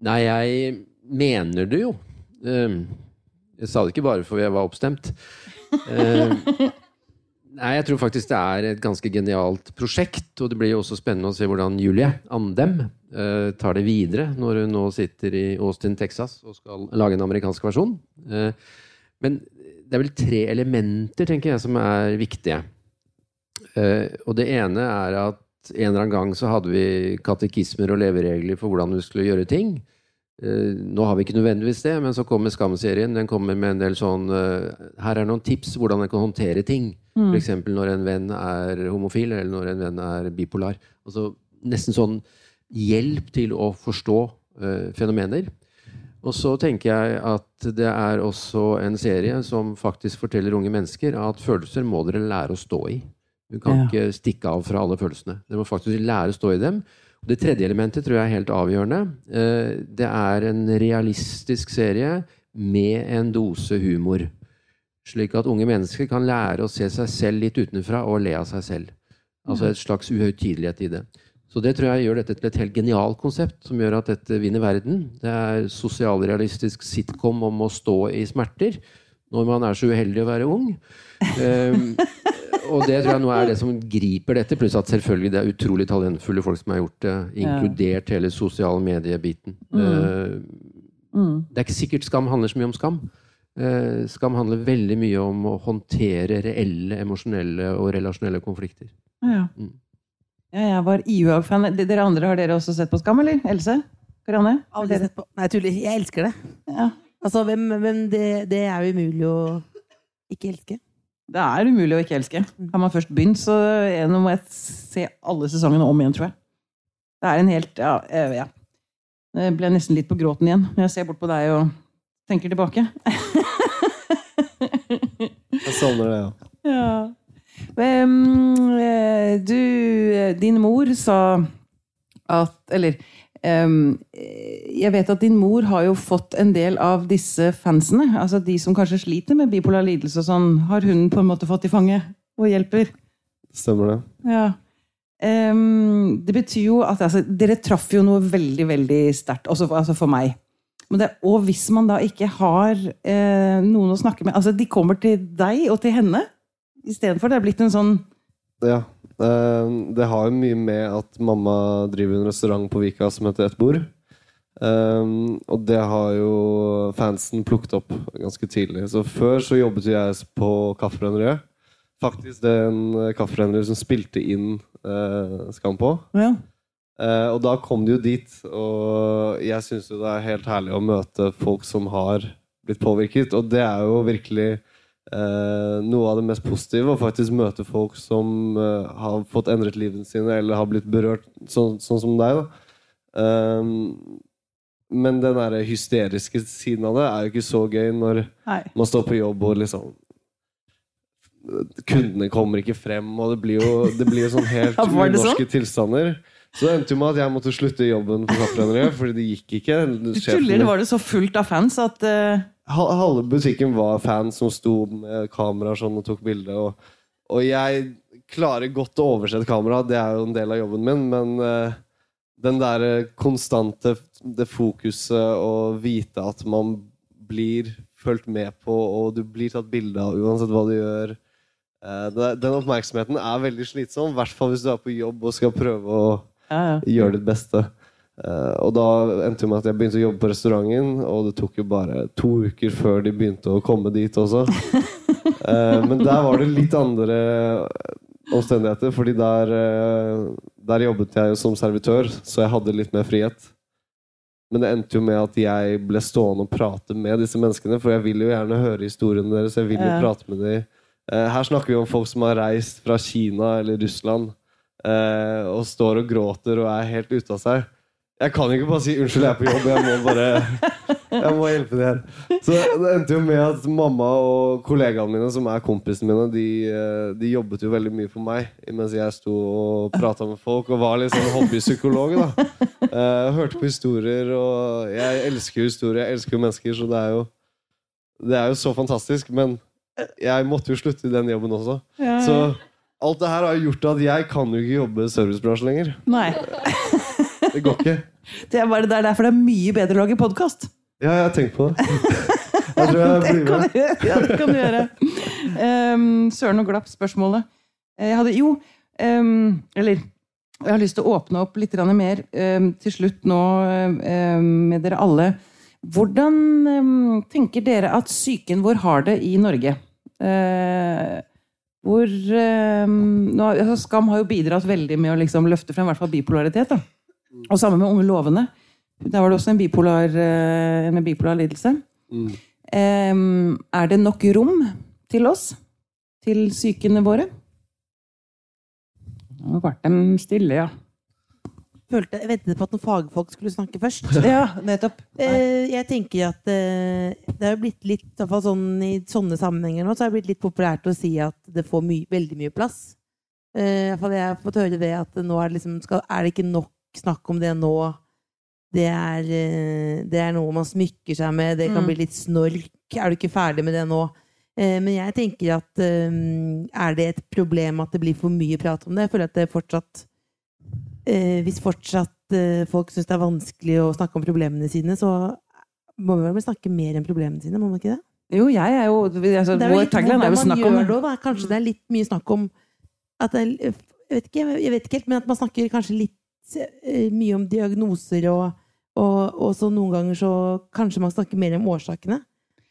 Nei, jeg mener det jo. Ehm, Jeg sa det ikke bare fordi jeg var oppstemt. Nei, jeg tror faktisk det er et ganske genialt prosjekt, og det blir jo også spennende å se hvordan Julie Andem uh, tar det videre når hun nå sitter i Austin, Texas og skal lage en amerikansk versjon. Uh, men det er vel tre elementer, tenker jeg, som er viktige. Uh, og det ene er at en eller annen gang så hadde vi katekismer og leveregler for hvordan vi skulle gjøre ting. Eh, nå har vi ikke nødvendigvis det, men så kommer Skam-serien. Den kommer med en del sånn eh, Her er noen tips hvordan en kan håndtere ting. Mm. F.eks. når en venn er homofil, eller når en venn er bipolar. Altså Nesten sånn hjelp til å forstå uh, fenomener. Og så tenker jeg at det er også en serie som faktisk forteller unge mennesker at følelser må dere lære å stå i. Du kan Ja. ikke stikke av fra alle følelsene. Dere må faktisk lære å stå i dem. Det tredje elementet tror jeg er helt avgjørende. Eh, Det er en realistisk serie med en dose humor. Slik at unge mennesker kan lære å se seg selv litt utenfra og le av seg selv. Altså et slags uhøytidelighet i det. Så det tror jeg gjør dette til et helt genialt konsept, som gjør at dette vinner verden. Det er sosialrealistisk sitcom om å stå i smerter når man er så uheldig å være ung. Um, og det tror jeg nå er det som griper dette, pluss at selvfølgelig det er utrolig talentfulle folk som har gjort det, inkludert hele sosiale mediebiten. Mm. Uh, Mm. Det er ikke sikkert skam handler så mye om skam. Eh, skam handler veldig mye om å håndtere reelle emosjonelle og relasjonelle konflikter. Ja. Mm. ja, jeg var IUA-fan. De- Dere andre, har dere også sett på Skam, eller? Else? Karianne? Aldri sett på. Nei, jeg tuller. Jeg elsker det. Ja. Altså, hvem, hvem det, det er jo umulig å ikke elske. Det er umulig å ikke elske. Har man først begynt, så er nå må jeg se alle sesongene om igjen, tror jeg. Det er en helt Ja. eh, ja. Jeg ble nesten litt på gråten igjen når jeg ser bort på deg og tenker tilbake. Jeg savner det, ja. Ja. Ehm, eh, du eh, Din mor sa at Eller eh, Jeg vet at din mor har jo fått en del av disse fansene. Altså de som kanskje sliter med bipolar lidelse og sånn. Har hun på en måte fått i fanget og hjelper? Stemmer det. Ja. Det betyr jo at altså, Dere traff jo noe veldig, veldig sterkt. Altså, altså for meg. Men det, og hvis man da ikke har eh, noen å snakke med altså De kommer til deg og til henne istedenfor. Det er blitt en sånn Ja. Eh, Det har jo mye med at mamma driver en restaurant på Vika som heter Et bord. Um, og det har jo fansen plukket opp ganske tidlig. Så før så jobbet jo jeg på Kaffebrenneriet. Faktisk den en kaffebrenneriet som spilte inn uh, Skam på. ja. Uh, og da kom de jo dit, og jeg syns jo det er helt herlig å møte folk som har blitt påvirket. Og det er jo virkelig eh, noe av det mest positive, var faktisk møte folk som eh, har fått endret livene sine, eller har blitt berørt, sånn, sånn som deg. Ehm, men den der hysteriske siden av det er jo ikke så gøy når Nei. man står på jobb og liksom Kundene kommer ikke frem, og det blir jo, det blir jo sånn helt Norske sånn? unorske tilstander. Så det endte jo med at jeg måtte slutte jobben på Kaffebrenneriet, fordi det gikk ikke. Du tuller, var det så fullt av fans at uh... Halve butikken var fans som sto med kameraer sånn og tok bilde. Og, og jeg klarer godt å oversette kamera, det er jo en del av jobben min, men uh, den der konstante det fokuset og vite at man blir fulgt med på, og du blir tatt bilde av uansett hva du gjør eh, Den oppmerksomheten er veldig slitsom, i hvert fall hvis du er på jobb og skal prøve å ja, ja. gjøre ditt beste. Eh, og da endte det med at jeg begynte å jobbe på restauranten, og det tok jo bare to uker før de begynte å komme dit også. Eh, men der var det litt andre omstendigheter, fordi der, eh, der jobbet jeg jo som servitør, så jeg hadde litt mer frihet. Men det endte jo med at jeg ble stående og prate med disse menneskene, for jeg vil jo gjerne høre historiene deres. Jeg vil jo Ja. prate med dem. Her snakker vi om folk som har reist fra Kina eller Russland eh, og står og gråter og er helt ute av seg. Jeg kan ikke bare si 'unnskyld, jeg er på jobb'. Jeg må bare Jeg må hjelpe deg her. Så det endte jo med at mamma og kollegaene mine, som er kompisene mine, de, eh, de jobbet jo veldig mye for meg mens jeg sto og prata med folk og var litt sånn hobbypsykolog. da Eh, Hørte på historier, og jeg elsker jo historier. Jeg elsker jo mennesker, så det er jo Det er jo så fantastisk. Men jeg måtte jo slutte i den jobben også. Så alt det her har gjort at jeg kan jo ikke jobbe i servicebransjen lenger. Nei. Det går ikke. Det er, bare, det er derfor det er mye bedre å lage podkast. Ja, jeg har tenkt på det. Jeg tror jeg blir kan med. Ja, det kan du gjøre. Um, søren og glapp spørsmålet. Eh, Jeg hadde jo um, Eller jeg har lyst til å åpne opp litt mer um, til slutt nå med dere alle. Hvordan tenker dere at psyken vår har det i Norge? Eh, hvor ehm, nå, altså Skam har jo bidratt veldig med å liksom løfte frem i hvert fall bipolaritet. Da. Og sammen med Unge lovende. Der var det også en bipolar, eh, en med bipolar lidelse. Mm. Ehm, er det nok rom til oss? Til sykene våre? Nå ble de stille, ja. Følte, jeg ventet på at noen fagfolk skulle snakke først. Ja, nettopp. Eh, jeg tenker at eh, det er blitt litt i, hvert fall sånn, I sånne sammenhenger nå så er det blitt litt populært å si at det får my veldig mye plass. Eh, i hvert fall jeg har fått høre det at nå er det, liksom, skal, er det ikke nok snakk om det nå. Det er, det er noe man smykker seg med. Det kan Mm. bli litt snork. Er du ikke ferdig med det nå? Men jeg tenker at er det et problem at det blir for mye prat om det? Jeg føler at det fortsatt Hvis fortsatt eh, folk syns det er vanskelig å snakke om problemene sine, så må vi vel snakke mer enn problemene sine, må man ikke det? Jo, jeg er jo altså, det er Vår tagline er jo snakk om det da. Kanskje det er litt mye snakk om at det er, jeg, vet ikke, jeg vet ikke helt, men at man snakker kanskje litt eh, mye om diagnoser og Og, og så noen ganger så kanskje man snakker mer om årsakene.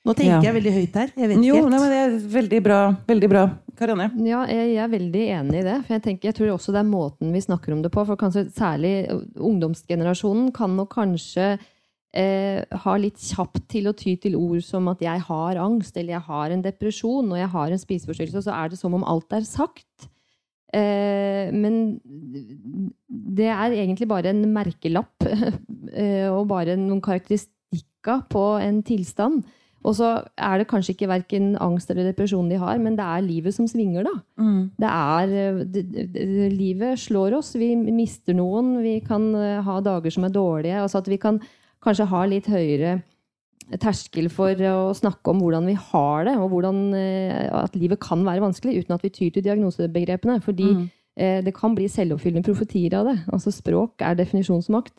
Nå tenker Ja. jeg veldig høyt her. Jeg vet ikke Jo, helt. nei, men det er veldig bra. Veldig bra. Karianne? Ja, jeg jeg er veldig enig i det. For jeg, tenker, jeg tror også det er måten vi snakker om det på. For kanskje særlig ungdomsgenerasjonen kan nok kanskje eh, ha litt kjapt til å ty til ord som at jeg har angst, eller jeg har en depresjon, og jeg har en spiseforstyrrelse, og så er det som om alt er sagt. Eh, men det er egentlig bare en merkelapp eh, og bare noen karakteristikker på en tilstand. Og så er det kanskje ikke verken angst eller depresjon de har, men det er livet som svinger, da. Det er eh, det, det, det, Livet slår oss. Vi mister noen. Vi kan eh, ha dager som er dårlige. Altså at vi kan kanskje ha litt høyere terskel for å snakke om hvordan vi har det, og hvordan, eh, at livet kan være vanskelig, uten at vi tyr til diagnosebegrepene. Fordi eh, det kan bli selvoppfyllende profetier av det. Altså Språk er definisjonsmakt.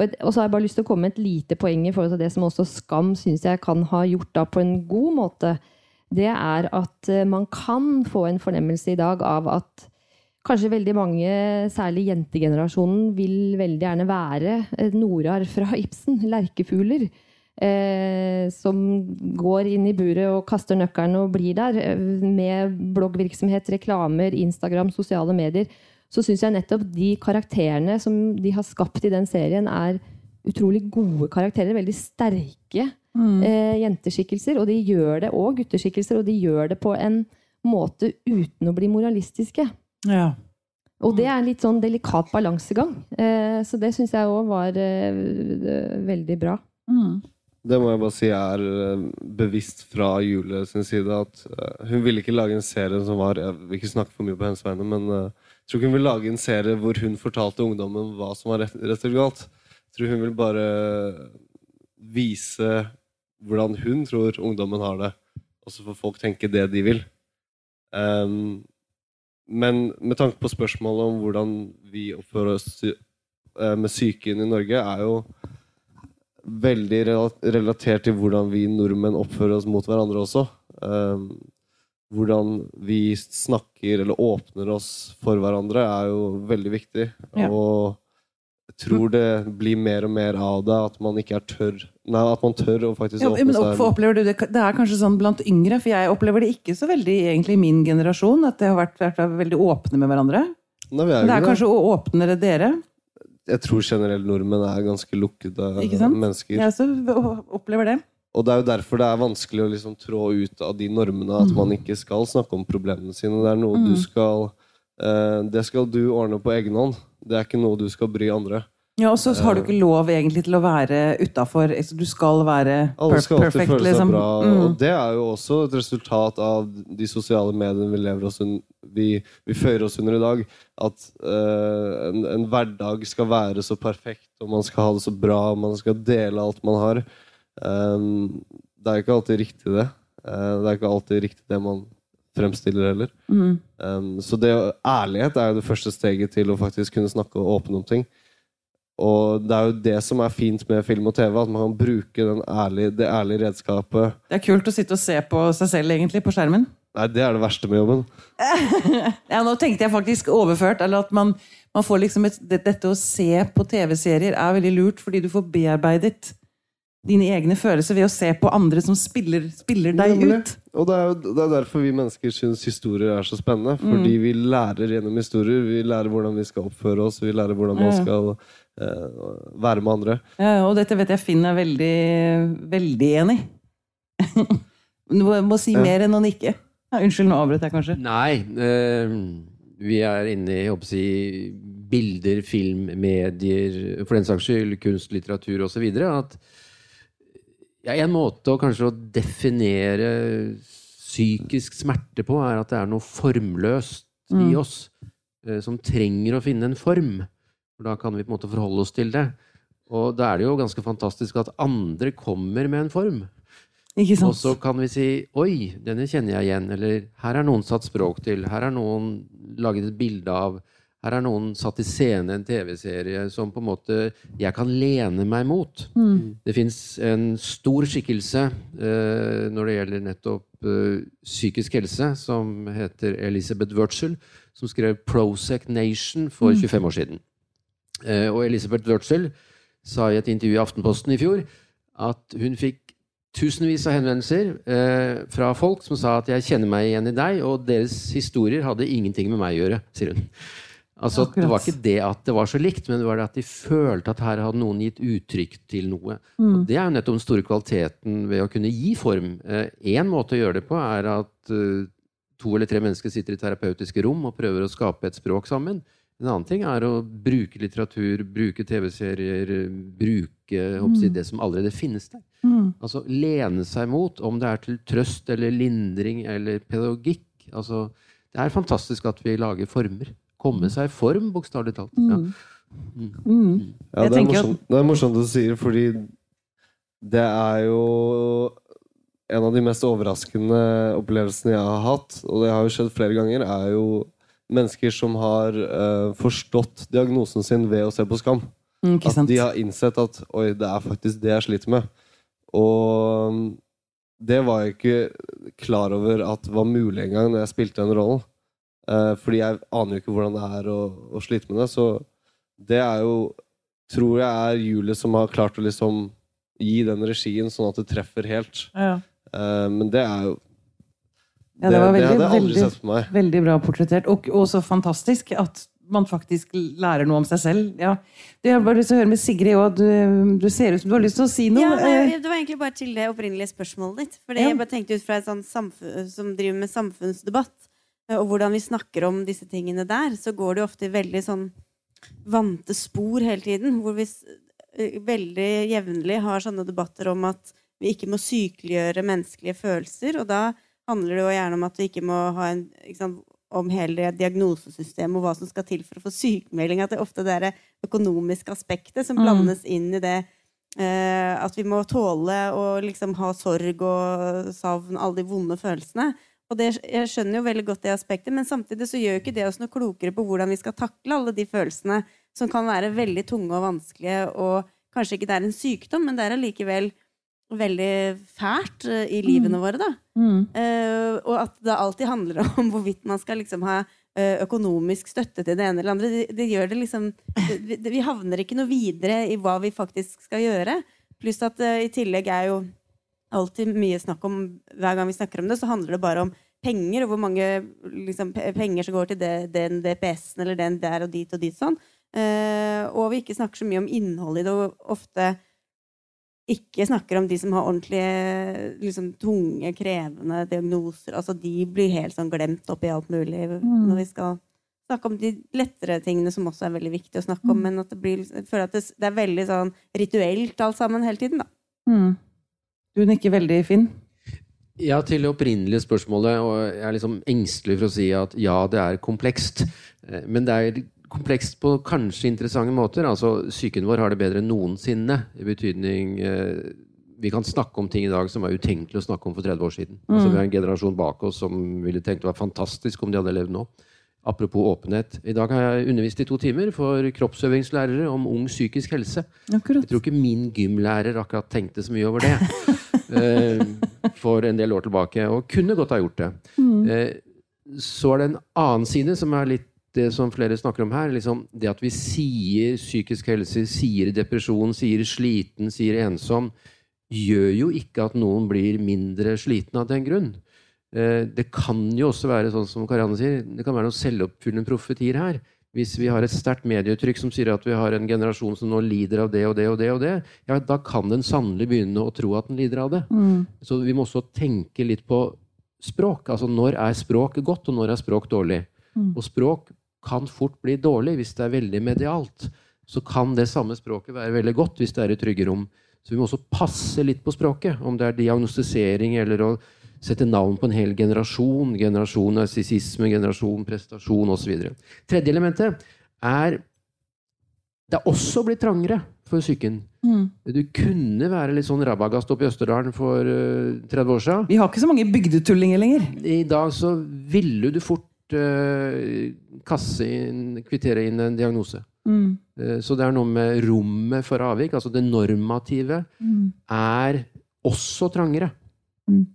Og, så har jeg bare lyst til å komme med et lite poeng i forhold til det som også Skam syns jeg kan ha gjort da på en god måte. Det er at eh, man kan få en fornemmelse i dag av at kanskje veldig mange, særlig jentegenerasjonen, vil veldig gjerne være eh, Norar fra Ibsen. Lerkefugler. Eh, som går inn i buret og kaster nøkkelen og blir der. eh, Med bloggvirksomhet, reklamer, Instagram, sosiale medier. Så syns jeg nettopp de karakterene som de har skapt i den serien, er utrolig gode karakterer. Veldig sterke eh, jenteskikkelser. Og de gjør det, og gutteskikkelser, og de gjør det på en måte uten å bli moralistiske. Ja. Og det er en litt sånn delikat balansegang. Eh, så det syns jeg òg var eh, veldig bra. Mm. Det må jeg bare si er eh, bevisst fra Julie sin side. At eh, hun ville ikke lage en serie som var Jeg vil ikke snakke for mye på hennes vegne, men jeg tror ikke hun vil lage en serie hvor hun fortalte ungdommen hva som var rett, rett eller galt. Jeg tror hun vil bare vise hvordan hun tror ungdommen har det, og så får folk tenke det de vil. Um, men med tanke på spørsmålet om hvordan vi oppfører oss eh, med psyken i Norge, er jo veldig relatert til hvordan vi nordmenn oppfører oss mot hverandre også. Ehm, hvordan vi snakker eller åpner oss for hverandre, er jo veldig viktig. Ja. Og jeg tror det blir mer og mer av det, at man ikke er tørr Nei, at man tør å faktisk Ja, åpne men seg. opplever du det, det er kanskje sånn blant yngre, for jeg opplever det ikke så veldig egentlig i min generasjon, at det har vært, vært veldig åpne med hverandre. Nei, vi er Det er kanskje åpnere dere. Jeg tror generelt nordmenn er ganske lukkede mennesker. Jeg også opplever det. Og det er jo derfor det er vanskelig å liksom trå ut av de normene at man ikke skal snakke om problemene sine. Det er noe du skal eh, Det skal du ordne på egen hånd. Det er ikke noe du skal bry andre. Ja, Og så har du ikke lov egentlig til å være utafor. Du skal være Alle per skal alltid perfect, føle seg liksom. bra. Mm. Og det er jo også et resultat av de sosiale mediene vi lever oss un vi, vi fører oss under i dag. At eh, en, en hverdag skal være så perfekt, og man skal ha det så bra, og man skal dele alt man har. Um, det er jo ikke alltid riktig, det. Eh, det er ikke alltid riktig det man fremstiller heller. Mm. Um, så det, ærlighet er jo det første steget til å faktisk kunne snakke og åpne om ting. Og det er jo det som er fint med film og TV, at man kan bruke den ærlige, det ærlige redskapet. Det er kult å sitte og se på seg selv egentlig på skjermen. Nei, det er det verste med jobben. Ja, nå tenkte jeg faktisk overført. Eller at man, man får liksom et, Dette å se på TV-serier er veldig lurt, fordi du får bearbeidet dine egne følelser ved å se på andre som spiller, spiller deg Nemlig. ut. Og det er jo det er derfor vi mennesker syns historier er så spennende. Fordi vi lærer gjennom historier. Vi lærer hvordan vi skal oppføre oss, vi lærer hvordan man skal eh, være med andre. Ja, og dette vet jeg Finn er veldig, veldig enig i. Du må- si mer enn å nikke. Ja, unnskyld, nå avbrøt jeg kanskje. Nei, eh, vi er inne i jeg håper å si, bilder, film, medier, for den saks skyld kunst, litteratur osv. At ja, en måte å kanskje å definere psykisk smerte på, er at det er noe formløst i oss eh, som trenger å finne en form. For da kan vi på en måte forholde oss til det. Og da er det jo ganske fantastisk at andre kommer med en form. Ikke Og så kan vi si Oi, denne kjenner jeg igjen. Eller her er noen satt språk til. Her er noen laget et bilde av. Her er noen satt i scene en TV-serie som på en måte jeg kan lene meg mot. Det fins en stor skikkelse eh, når det gjelder nettopp eh, psykisk helse, som heter Elisabeth Wurtzel, som skrev 'Prosec Nation' for 25 år siden. Eh, og Elisabeth Wurtzel sa i et intervju i Aftenposten i fjor at hun fikk tusenvis av henvendelser eh, fra folk som sa at 'jeg kjenner meg igjen i deg', og deres historier hadde ingenting med meg å gjøre, sier hun. Altså, Det var ikke det at det var så likt, men det var det at de følte at her hadde noen gitt uttrykk til noe. Og det er jo nettopp den store kvaliteten ved å kunne gi form. Én måte å gjøre det på er at eh, to eller tre mennesker sitter i terapeutiske rom og prøver å skape et språk sammen. En annen ting er å bruke litteratur, bruke TV-serier, bruke jeg, det som allerede finnes der. Altså lene seg mot, om det er til trøst eller lindring eller pedagogikk. Altså, det er fantastisk at vi lager former. Komme seg i form, bokstavelig talt. Ja. Mm. Ja, det er, morsomt, det er morsomt du sier, fordi det er jo en av de mest overraskende opplevelsene jeg har hatt, og det har jo skjedd flere ganger, er jo mennesker som har uh, forstått diagnosen sin ved å se på Skam. Mm, At de har innsett at oi, det er faktisk det jeg sliter med. Og mm, det var jeg ikke klar over at var mulig engang når jeg spilte den rollen. Eh, fordi jeg aner jo ikke hvordan det er å, å slite med det. Så det er jo Tror jeg er Julie som har klart å liksom gi den regien sånn at det treffer helt. Ja. Eh, men det er jo Ja, det var veldig, hadde jeg aldri veldig, sett for meg. veldig bra portrettert. Og, og så fantastisk at man faktisk lærer noe om seg selv. Ja. Du, jeg har bare lyst til å høre med Sigrid òg. Du, du ser ut som du har lyst til å si noe. Ja, Eh, det var egentlig bare til det opprinnelige spørsmålet ditt. Fordi Ja. jeg bare tenkte ut fra et sånt samfunn som driver med samfunnsdebatt, og hvordan vi snakker om disse tingene der, så går det ofte i veldig sånn vante spor hele tiden. Hvor vi eh, veldig jevnlig har sånne debatter om at vi ikke må sykeliggjøre menneskelige følelser. Og da handler det jo gjerne om at vi ikke må ha en sant, om hele diagnosesystemet og hva som skal til for å få sykemelding. At det ofte det er det økonomiske aspektet som Mm. blandes inn i det Eh, at vi må tåle å liksom ha sorg og savn, alle de vonde følelsene. Og det, jeg skjønner jo veldig godt det aspektet, men samtidig så gjør ikke det oss noe klokere på hvordan vi skal takle alle de følelsene som kan være veldig tunge og vanskelige, og kanskje ikke det er en sykdom, men det er allikevel veldig fælt eh, i livene våre, da. mm. Uh, og at det alltid handler om hvorvidt man skal liksom ha eh, økonomisk støtte til det ene eller andre. Det, det gjør det liksom Vi havner ikke noe videre i hva vi faktisk skal gjøre. Pluss at uh, i tillegg er jo alltid mye snakk om Hver gang vi snakker om det, så handler det bare om penger, og hvor mange liksom, penger som går til det, den DPS-en eller den der og dit og dit sånn. Eh, og vi ikke snakker så mye om innholdet i det, og ofte ikke snakker om de som har ordentlige, liksom, tunge, krevende diagnoser. Altså, de blir helt sånn glemt oppi alt mulig når vi skal snakke om de lettere tingene som også er veldig viktig å snakke om. Men at det blir, jeg føler at det, det er veldig sånn rituelt alt sammen hele tiden, da. Mm. Du nikker veldig, Finn. Ja, til det opprinnelige spørsmålet, og jeg er liksom engstelig for å si at ja, det er komplekst. Eh, Men det er komplekst på kanskje interessante måter. Altså, Psyken vår har det bedre enn noensinne. I betydning eh, Vi kan snakke om ting i dag som var utenkelig å snakke om for 30 år siden. Altså, vi har en generasjon bak oss som ville tenkt det var fantastisk om de hadde levd nå. Apropos åpenhet. I dag har jeg undervist i to timer for kroppsøvingslærere om ung psykisk helse. Akkurat. Jeg tror ikke min gymlærer akkurat tenkte så mye over det for en del år tilbake, og kunne godt ha gjort det. Eh, så er det en annen side som er litt det som flere snakker om her. Liksom det at vi sier psykisk helse, sier depresjon, sier sliten, sier ensom, gjør jo ikke at noen blir mindre sliten av den grunn. Eh, Det kan jo også være sånn som Karianne sier, det kan være noen selvoppfyllende profetier her. Hvis vi har et sterkt medietrykk som sier at vi har en generasjon som nå lider av det og det og det, og det, ja, da kan den sannelig begynne å tro at den lider av det. Mm. Så vi må også tenke litt på språk. Altså når er språk godt, og når er språk dårlig? Mm. Og språk kan fort bli dårlig hvis det er veldig medialt. Så kan det samme språket være veldig godt hvis det er i trygge rom. Så vi må også passe litt på språket, om det er diagnostisering eller å sette navn på en hel generasjon. Generasjon narsissisme, generasjon prestasjon osv. Tredje elementet er Det er også blitt trangere for psyken. Mm. Du kunne være litt sånn rabagast oppe i Østerdalen for eh, 30 år siden. Vi har ikke så mange bygdetullinger lenger. I dag så ville du fort eh, kasse inn, kvittere inn en diagnose. Mm. Eh, så det er noe med rommet for avvik, altså det normative, Mm. er også trangere. Mm.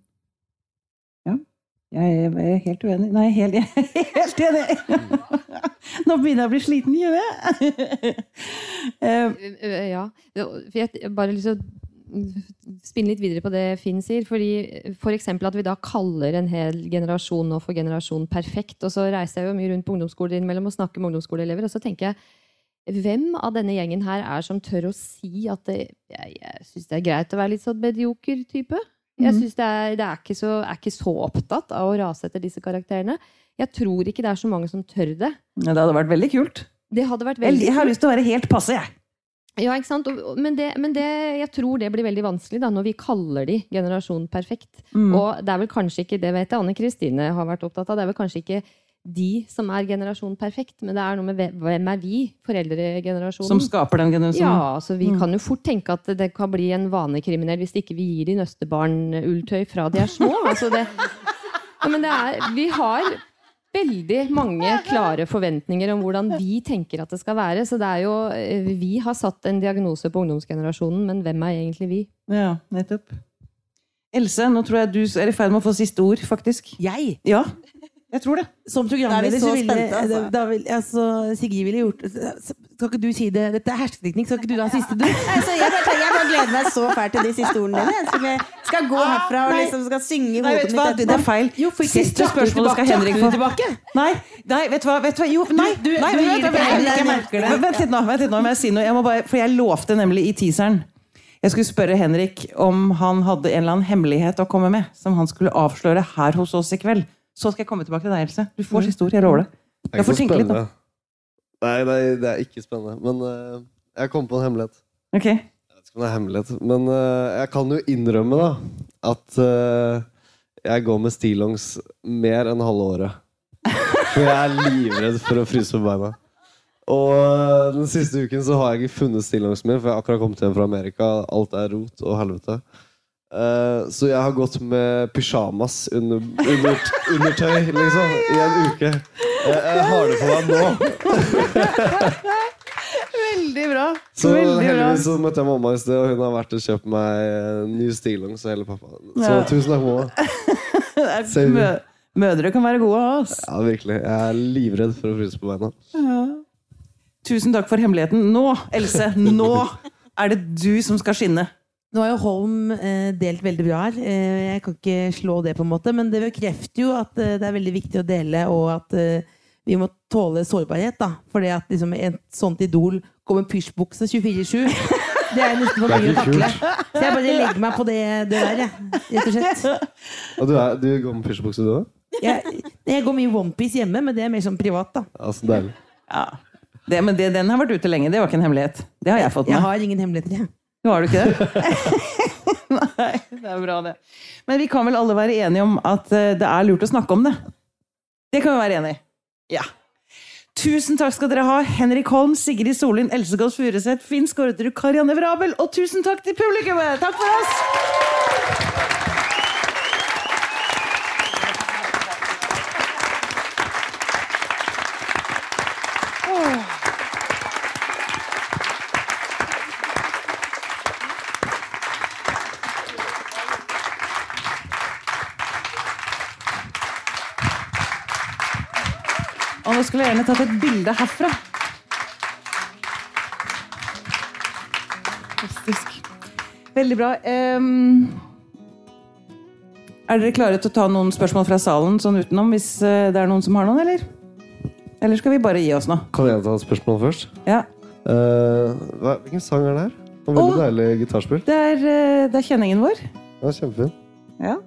Ja. Jeg er helt uenig. Nei, helt, helt enig! Nå begynner jeg å bli sliten, gjør jeg? Eh, Øh, Ja. For jeg bare lyst til å spinne litt videre på det Finn sier. fordi for eksempel at vi da kaller en hel generasjon nå for generasjon perfekt. Og så reiser jeg jo mye rundt på ungdomsskoler innimellom og snakker med ungdomsskoleelever. Og så tenker jeg hvem av denne gjengen her er som tør å si at det, jeg, jeg syns det er greit å være litt sånn medioker type? Jeg synes det, er, det er, ikke så, er ikke så opptatt av å rase etter disse karakterene. Jeg tror ikke det er så mange som tør det. ja, det hadde vært veldig kult. Det hadde vært veldig veldig jeg har lyst til å være helt passe, jeg. ja, ikke sant? Men, det, men det, jeg tror det blir veldig vanskelig da, når vi kaller de generasjon perfekt. Mm. Og det er vel kanskje ikke, det vet jeg Anne Kristine har vært opptatt av, det er vel kanskje ikke de som er generasjon perfekt, men det er noe med hvem- er vi, foreldregenerasjonen. Som skaper den generasjonen. ja, så Vi Mm. kan jo fort tenke at det kan bli en vanekriminell hvis ikke vi gir de nøstebarn ulltøy fra de er små. Altså det, ja, men det er, vi har veldig mange klare forventninger om hvordan vi tenker at det skal være. Så det er jo, eh, Vi har satt en diagnose på ungdomsgenerasjonen, men hvem er egentlig vi? Ja, nettopp. Else, nå tror jeg du er i ferd med å få siste ord, faktisk. Jeg? Ja, jeg tror det. Som er programleder så ville spente, altså. da vil, altså, Sigrid ville gjort Skal ikke du si det? Dette er hersketeknikk. Skal ikke du da siste, du? Altså, jeg, bare, jeg bare gleder meg så fælt til de siste ordene dine. Jeg skal, skal gå herfra og liksom skal synge i hodet mitt hva? Det er feil. Jo, Siste spørsmål skal Henrik få. tilbake? Nei, nei, vet du hva? Vet du hva? Jo, nei, du- nei, du Henrik, jeg merker det. vent, litt nå, vent litt nå, må jeg si noe. Jeg må bare, for jeg lovte nemlig i teaseren Jeg skulle spørre Henrik om han hadde en eller annen hemmelighet å komme med, som han skulle avsløre her hos oss i kveld. Så skal jeg komme tilbake til deg, Else. Du får siste ord. Jeg lover det. Det er Jeg får ikke så tenke litt, da. spennende. Nei, nei, det er ikke spennende. Men uh, jeg kom på en hemmelighet. Ok. Jeg vet ikke om det er hemmelighet, men uh, jeg kan jo innrømme da at uh, jeg går med stillongs mer enn halve året. For jeg er livredd for å fryse på beina. Og den siste uken så har jeg ikke funnet stillongsen min, for jeg har akkurat kommet hjem fra Amerika. Alt er rot og helvete. Eh, så jeg har gått med pysjamas under, under, undertøy, liksom, i en uke. Jeg, jeg har det på meg nå. Veldig bra. Så Veldig bra. heldigvis så møtte jeg mamma i sted, og hun har vært og kjøpt meg ny stillongs og hele pappa. Så Ja. tusen takk, mamma. Mødre kan være gode, ass. Ja, virkelig. Jeg er livredd for å fryse på beina. Tusen takk for hemmeligheten. Nå, Else, nå er det du som skal skinne. Nå har jo Holm eh, delt veldig bra her. Eh, jeg kan ikke slå det, på en måte, men det bekrefter jo at eh, det er veldig viktig å dele, og at eh, vi må tåle sårbarhet. da. Fordi at liksom, et sånt idol går med pysjbukse 24-7. Det er nesten for mye å takle. Så jeg bare legger meg på det, det der, jeg. Rett og slett. Og du, er, du går med pysjbukse, du òg? Jeg, jeg går mye onepiece hjemme, men det er mer sånn privat. da. Ja, så deilig. Ja. Det, men det, den har vært ute lenge. Det var ikke en hemmelighet. Det har jeg fått Jeg har ingen hemmeligheter, jeg. Nå har du ikke det? Nei, det er bra, det. Men vi kan vel alle være enige om at eh, det er lurt å snakke om det? Det kan vi være enig i. Ja. Tusen takk skal dere ha, Henrik Holm, Sigrid Sollien, Else Gås Furuseth, Finn Skårderud, Karianne Vrabel, og tusen takk til publikummet! Takk for oss! Skulle jeg gjerne tatt et bilde herfra. Fantastisk. Veldig bra. Um, er dere klare til å ta noen spørsmål fra salen sånn utenom, hvis eh, det er noen som har noen, eller? Eller skal vi bare gi oss nå? Kan jeg ta et spørsmål først? Ja. Uh, hvilken sang er det her? Veldig deilig gitarspill. Det er, eh, det er kjenningen vår. Ja, kjempefin. Ja.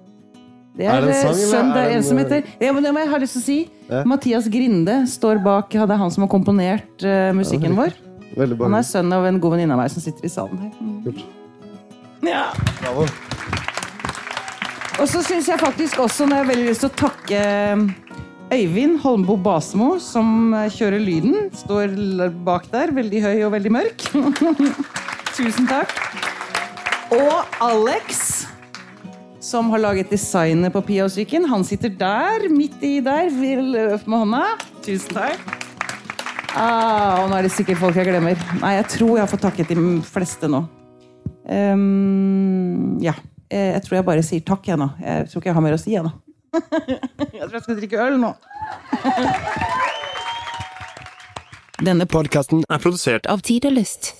Det Er det en eh, sang, søndag, er er en som eh, heter ja, men det må jeg ha lyst til å si. Ja. Mathias Grinde står bak Det er han som har komponert uh, musikken Ja, vår. Han er sønn av en god venninne av meg som sitter i salen her. Kult. Ja. Bravo. Og så syns jeg faktisk også når jeg har veldig lyst til å takke Øyvind Holmbo Basmo, som eh, kjører lyden. Står bak der, veldig høy og veldig mørk. Tusen takk. Og Alex, som har laget designet på Pia og psyken. Han sitter der, midt i der. Vil løpe med hånda. Tusen takk. Ah, og nå er det sikkert folk jeg glemmer. Nei, jeg tror jeg har fått takket de fleste nå. Um, ja. Eh, Jeg tror jeg bare sier takk, jeg nå. Jeg tror ikke jeg har mer å si, jeg nå. Jeg tror jeg skal drikke øl nå. Denne podkasten er produsert av Tid og Lyst.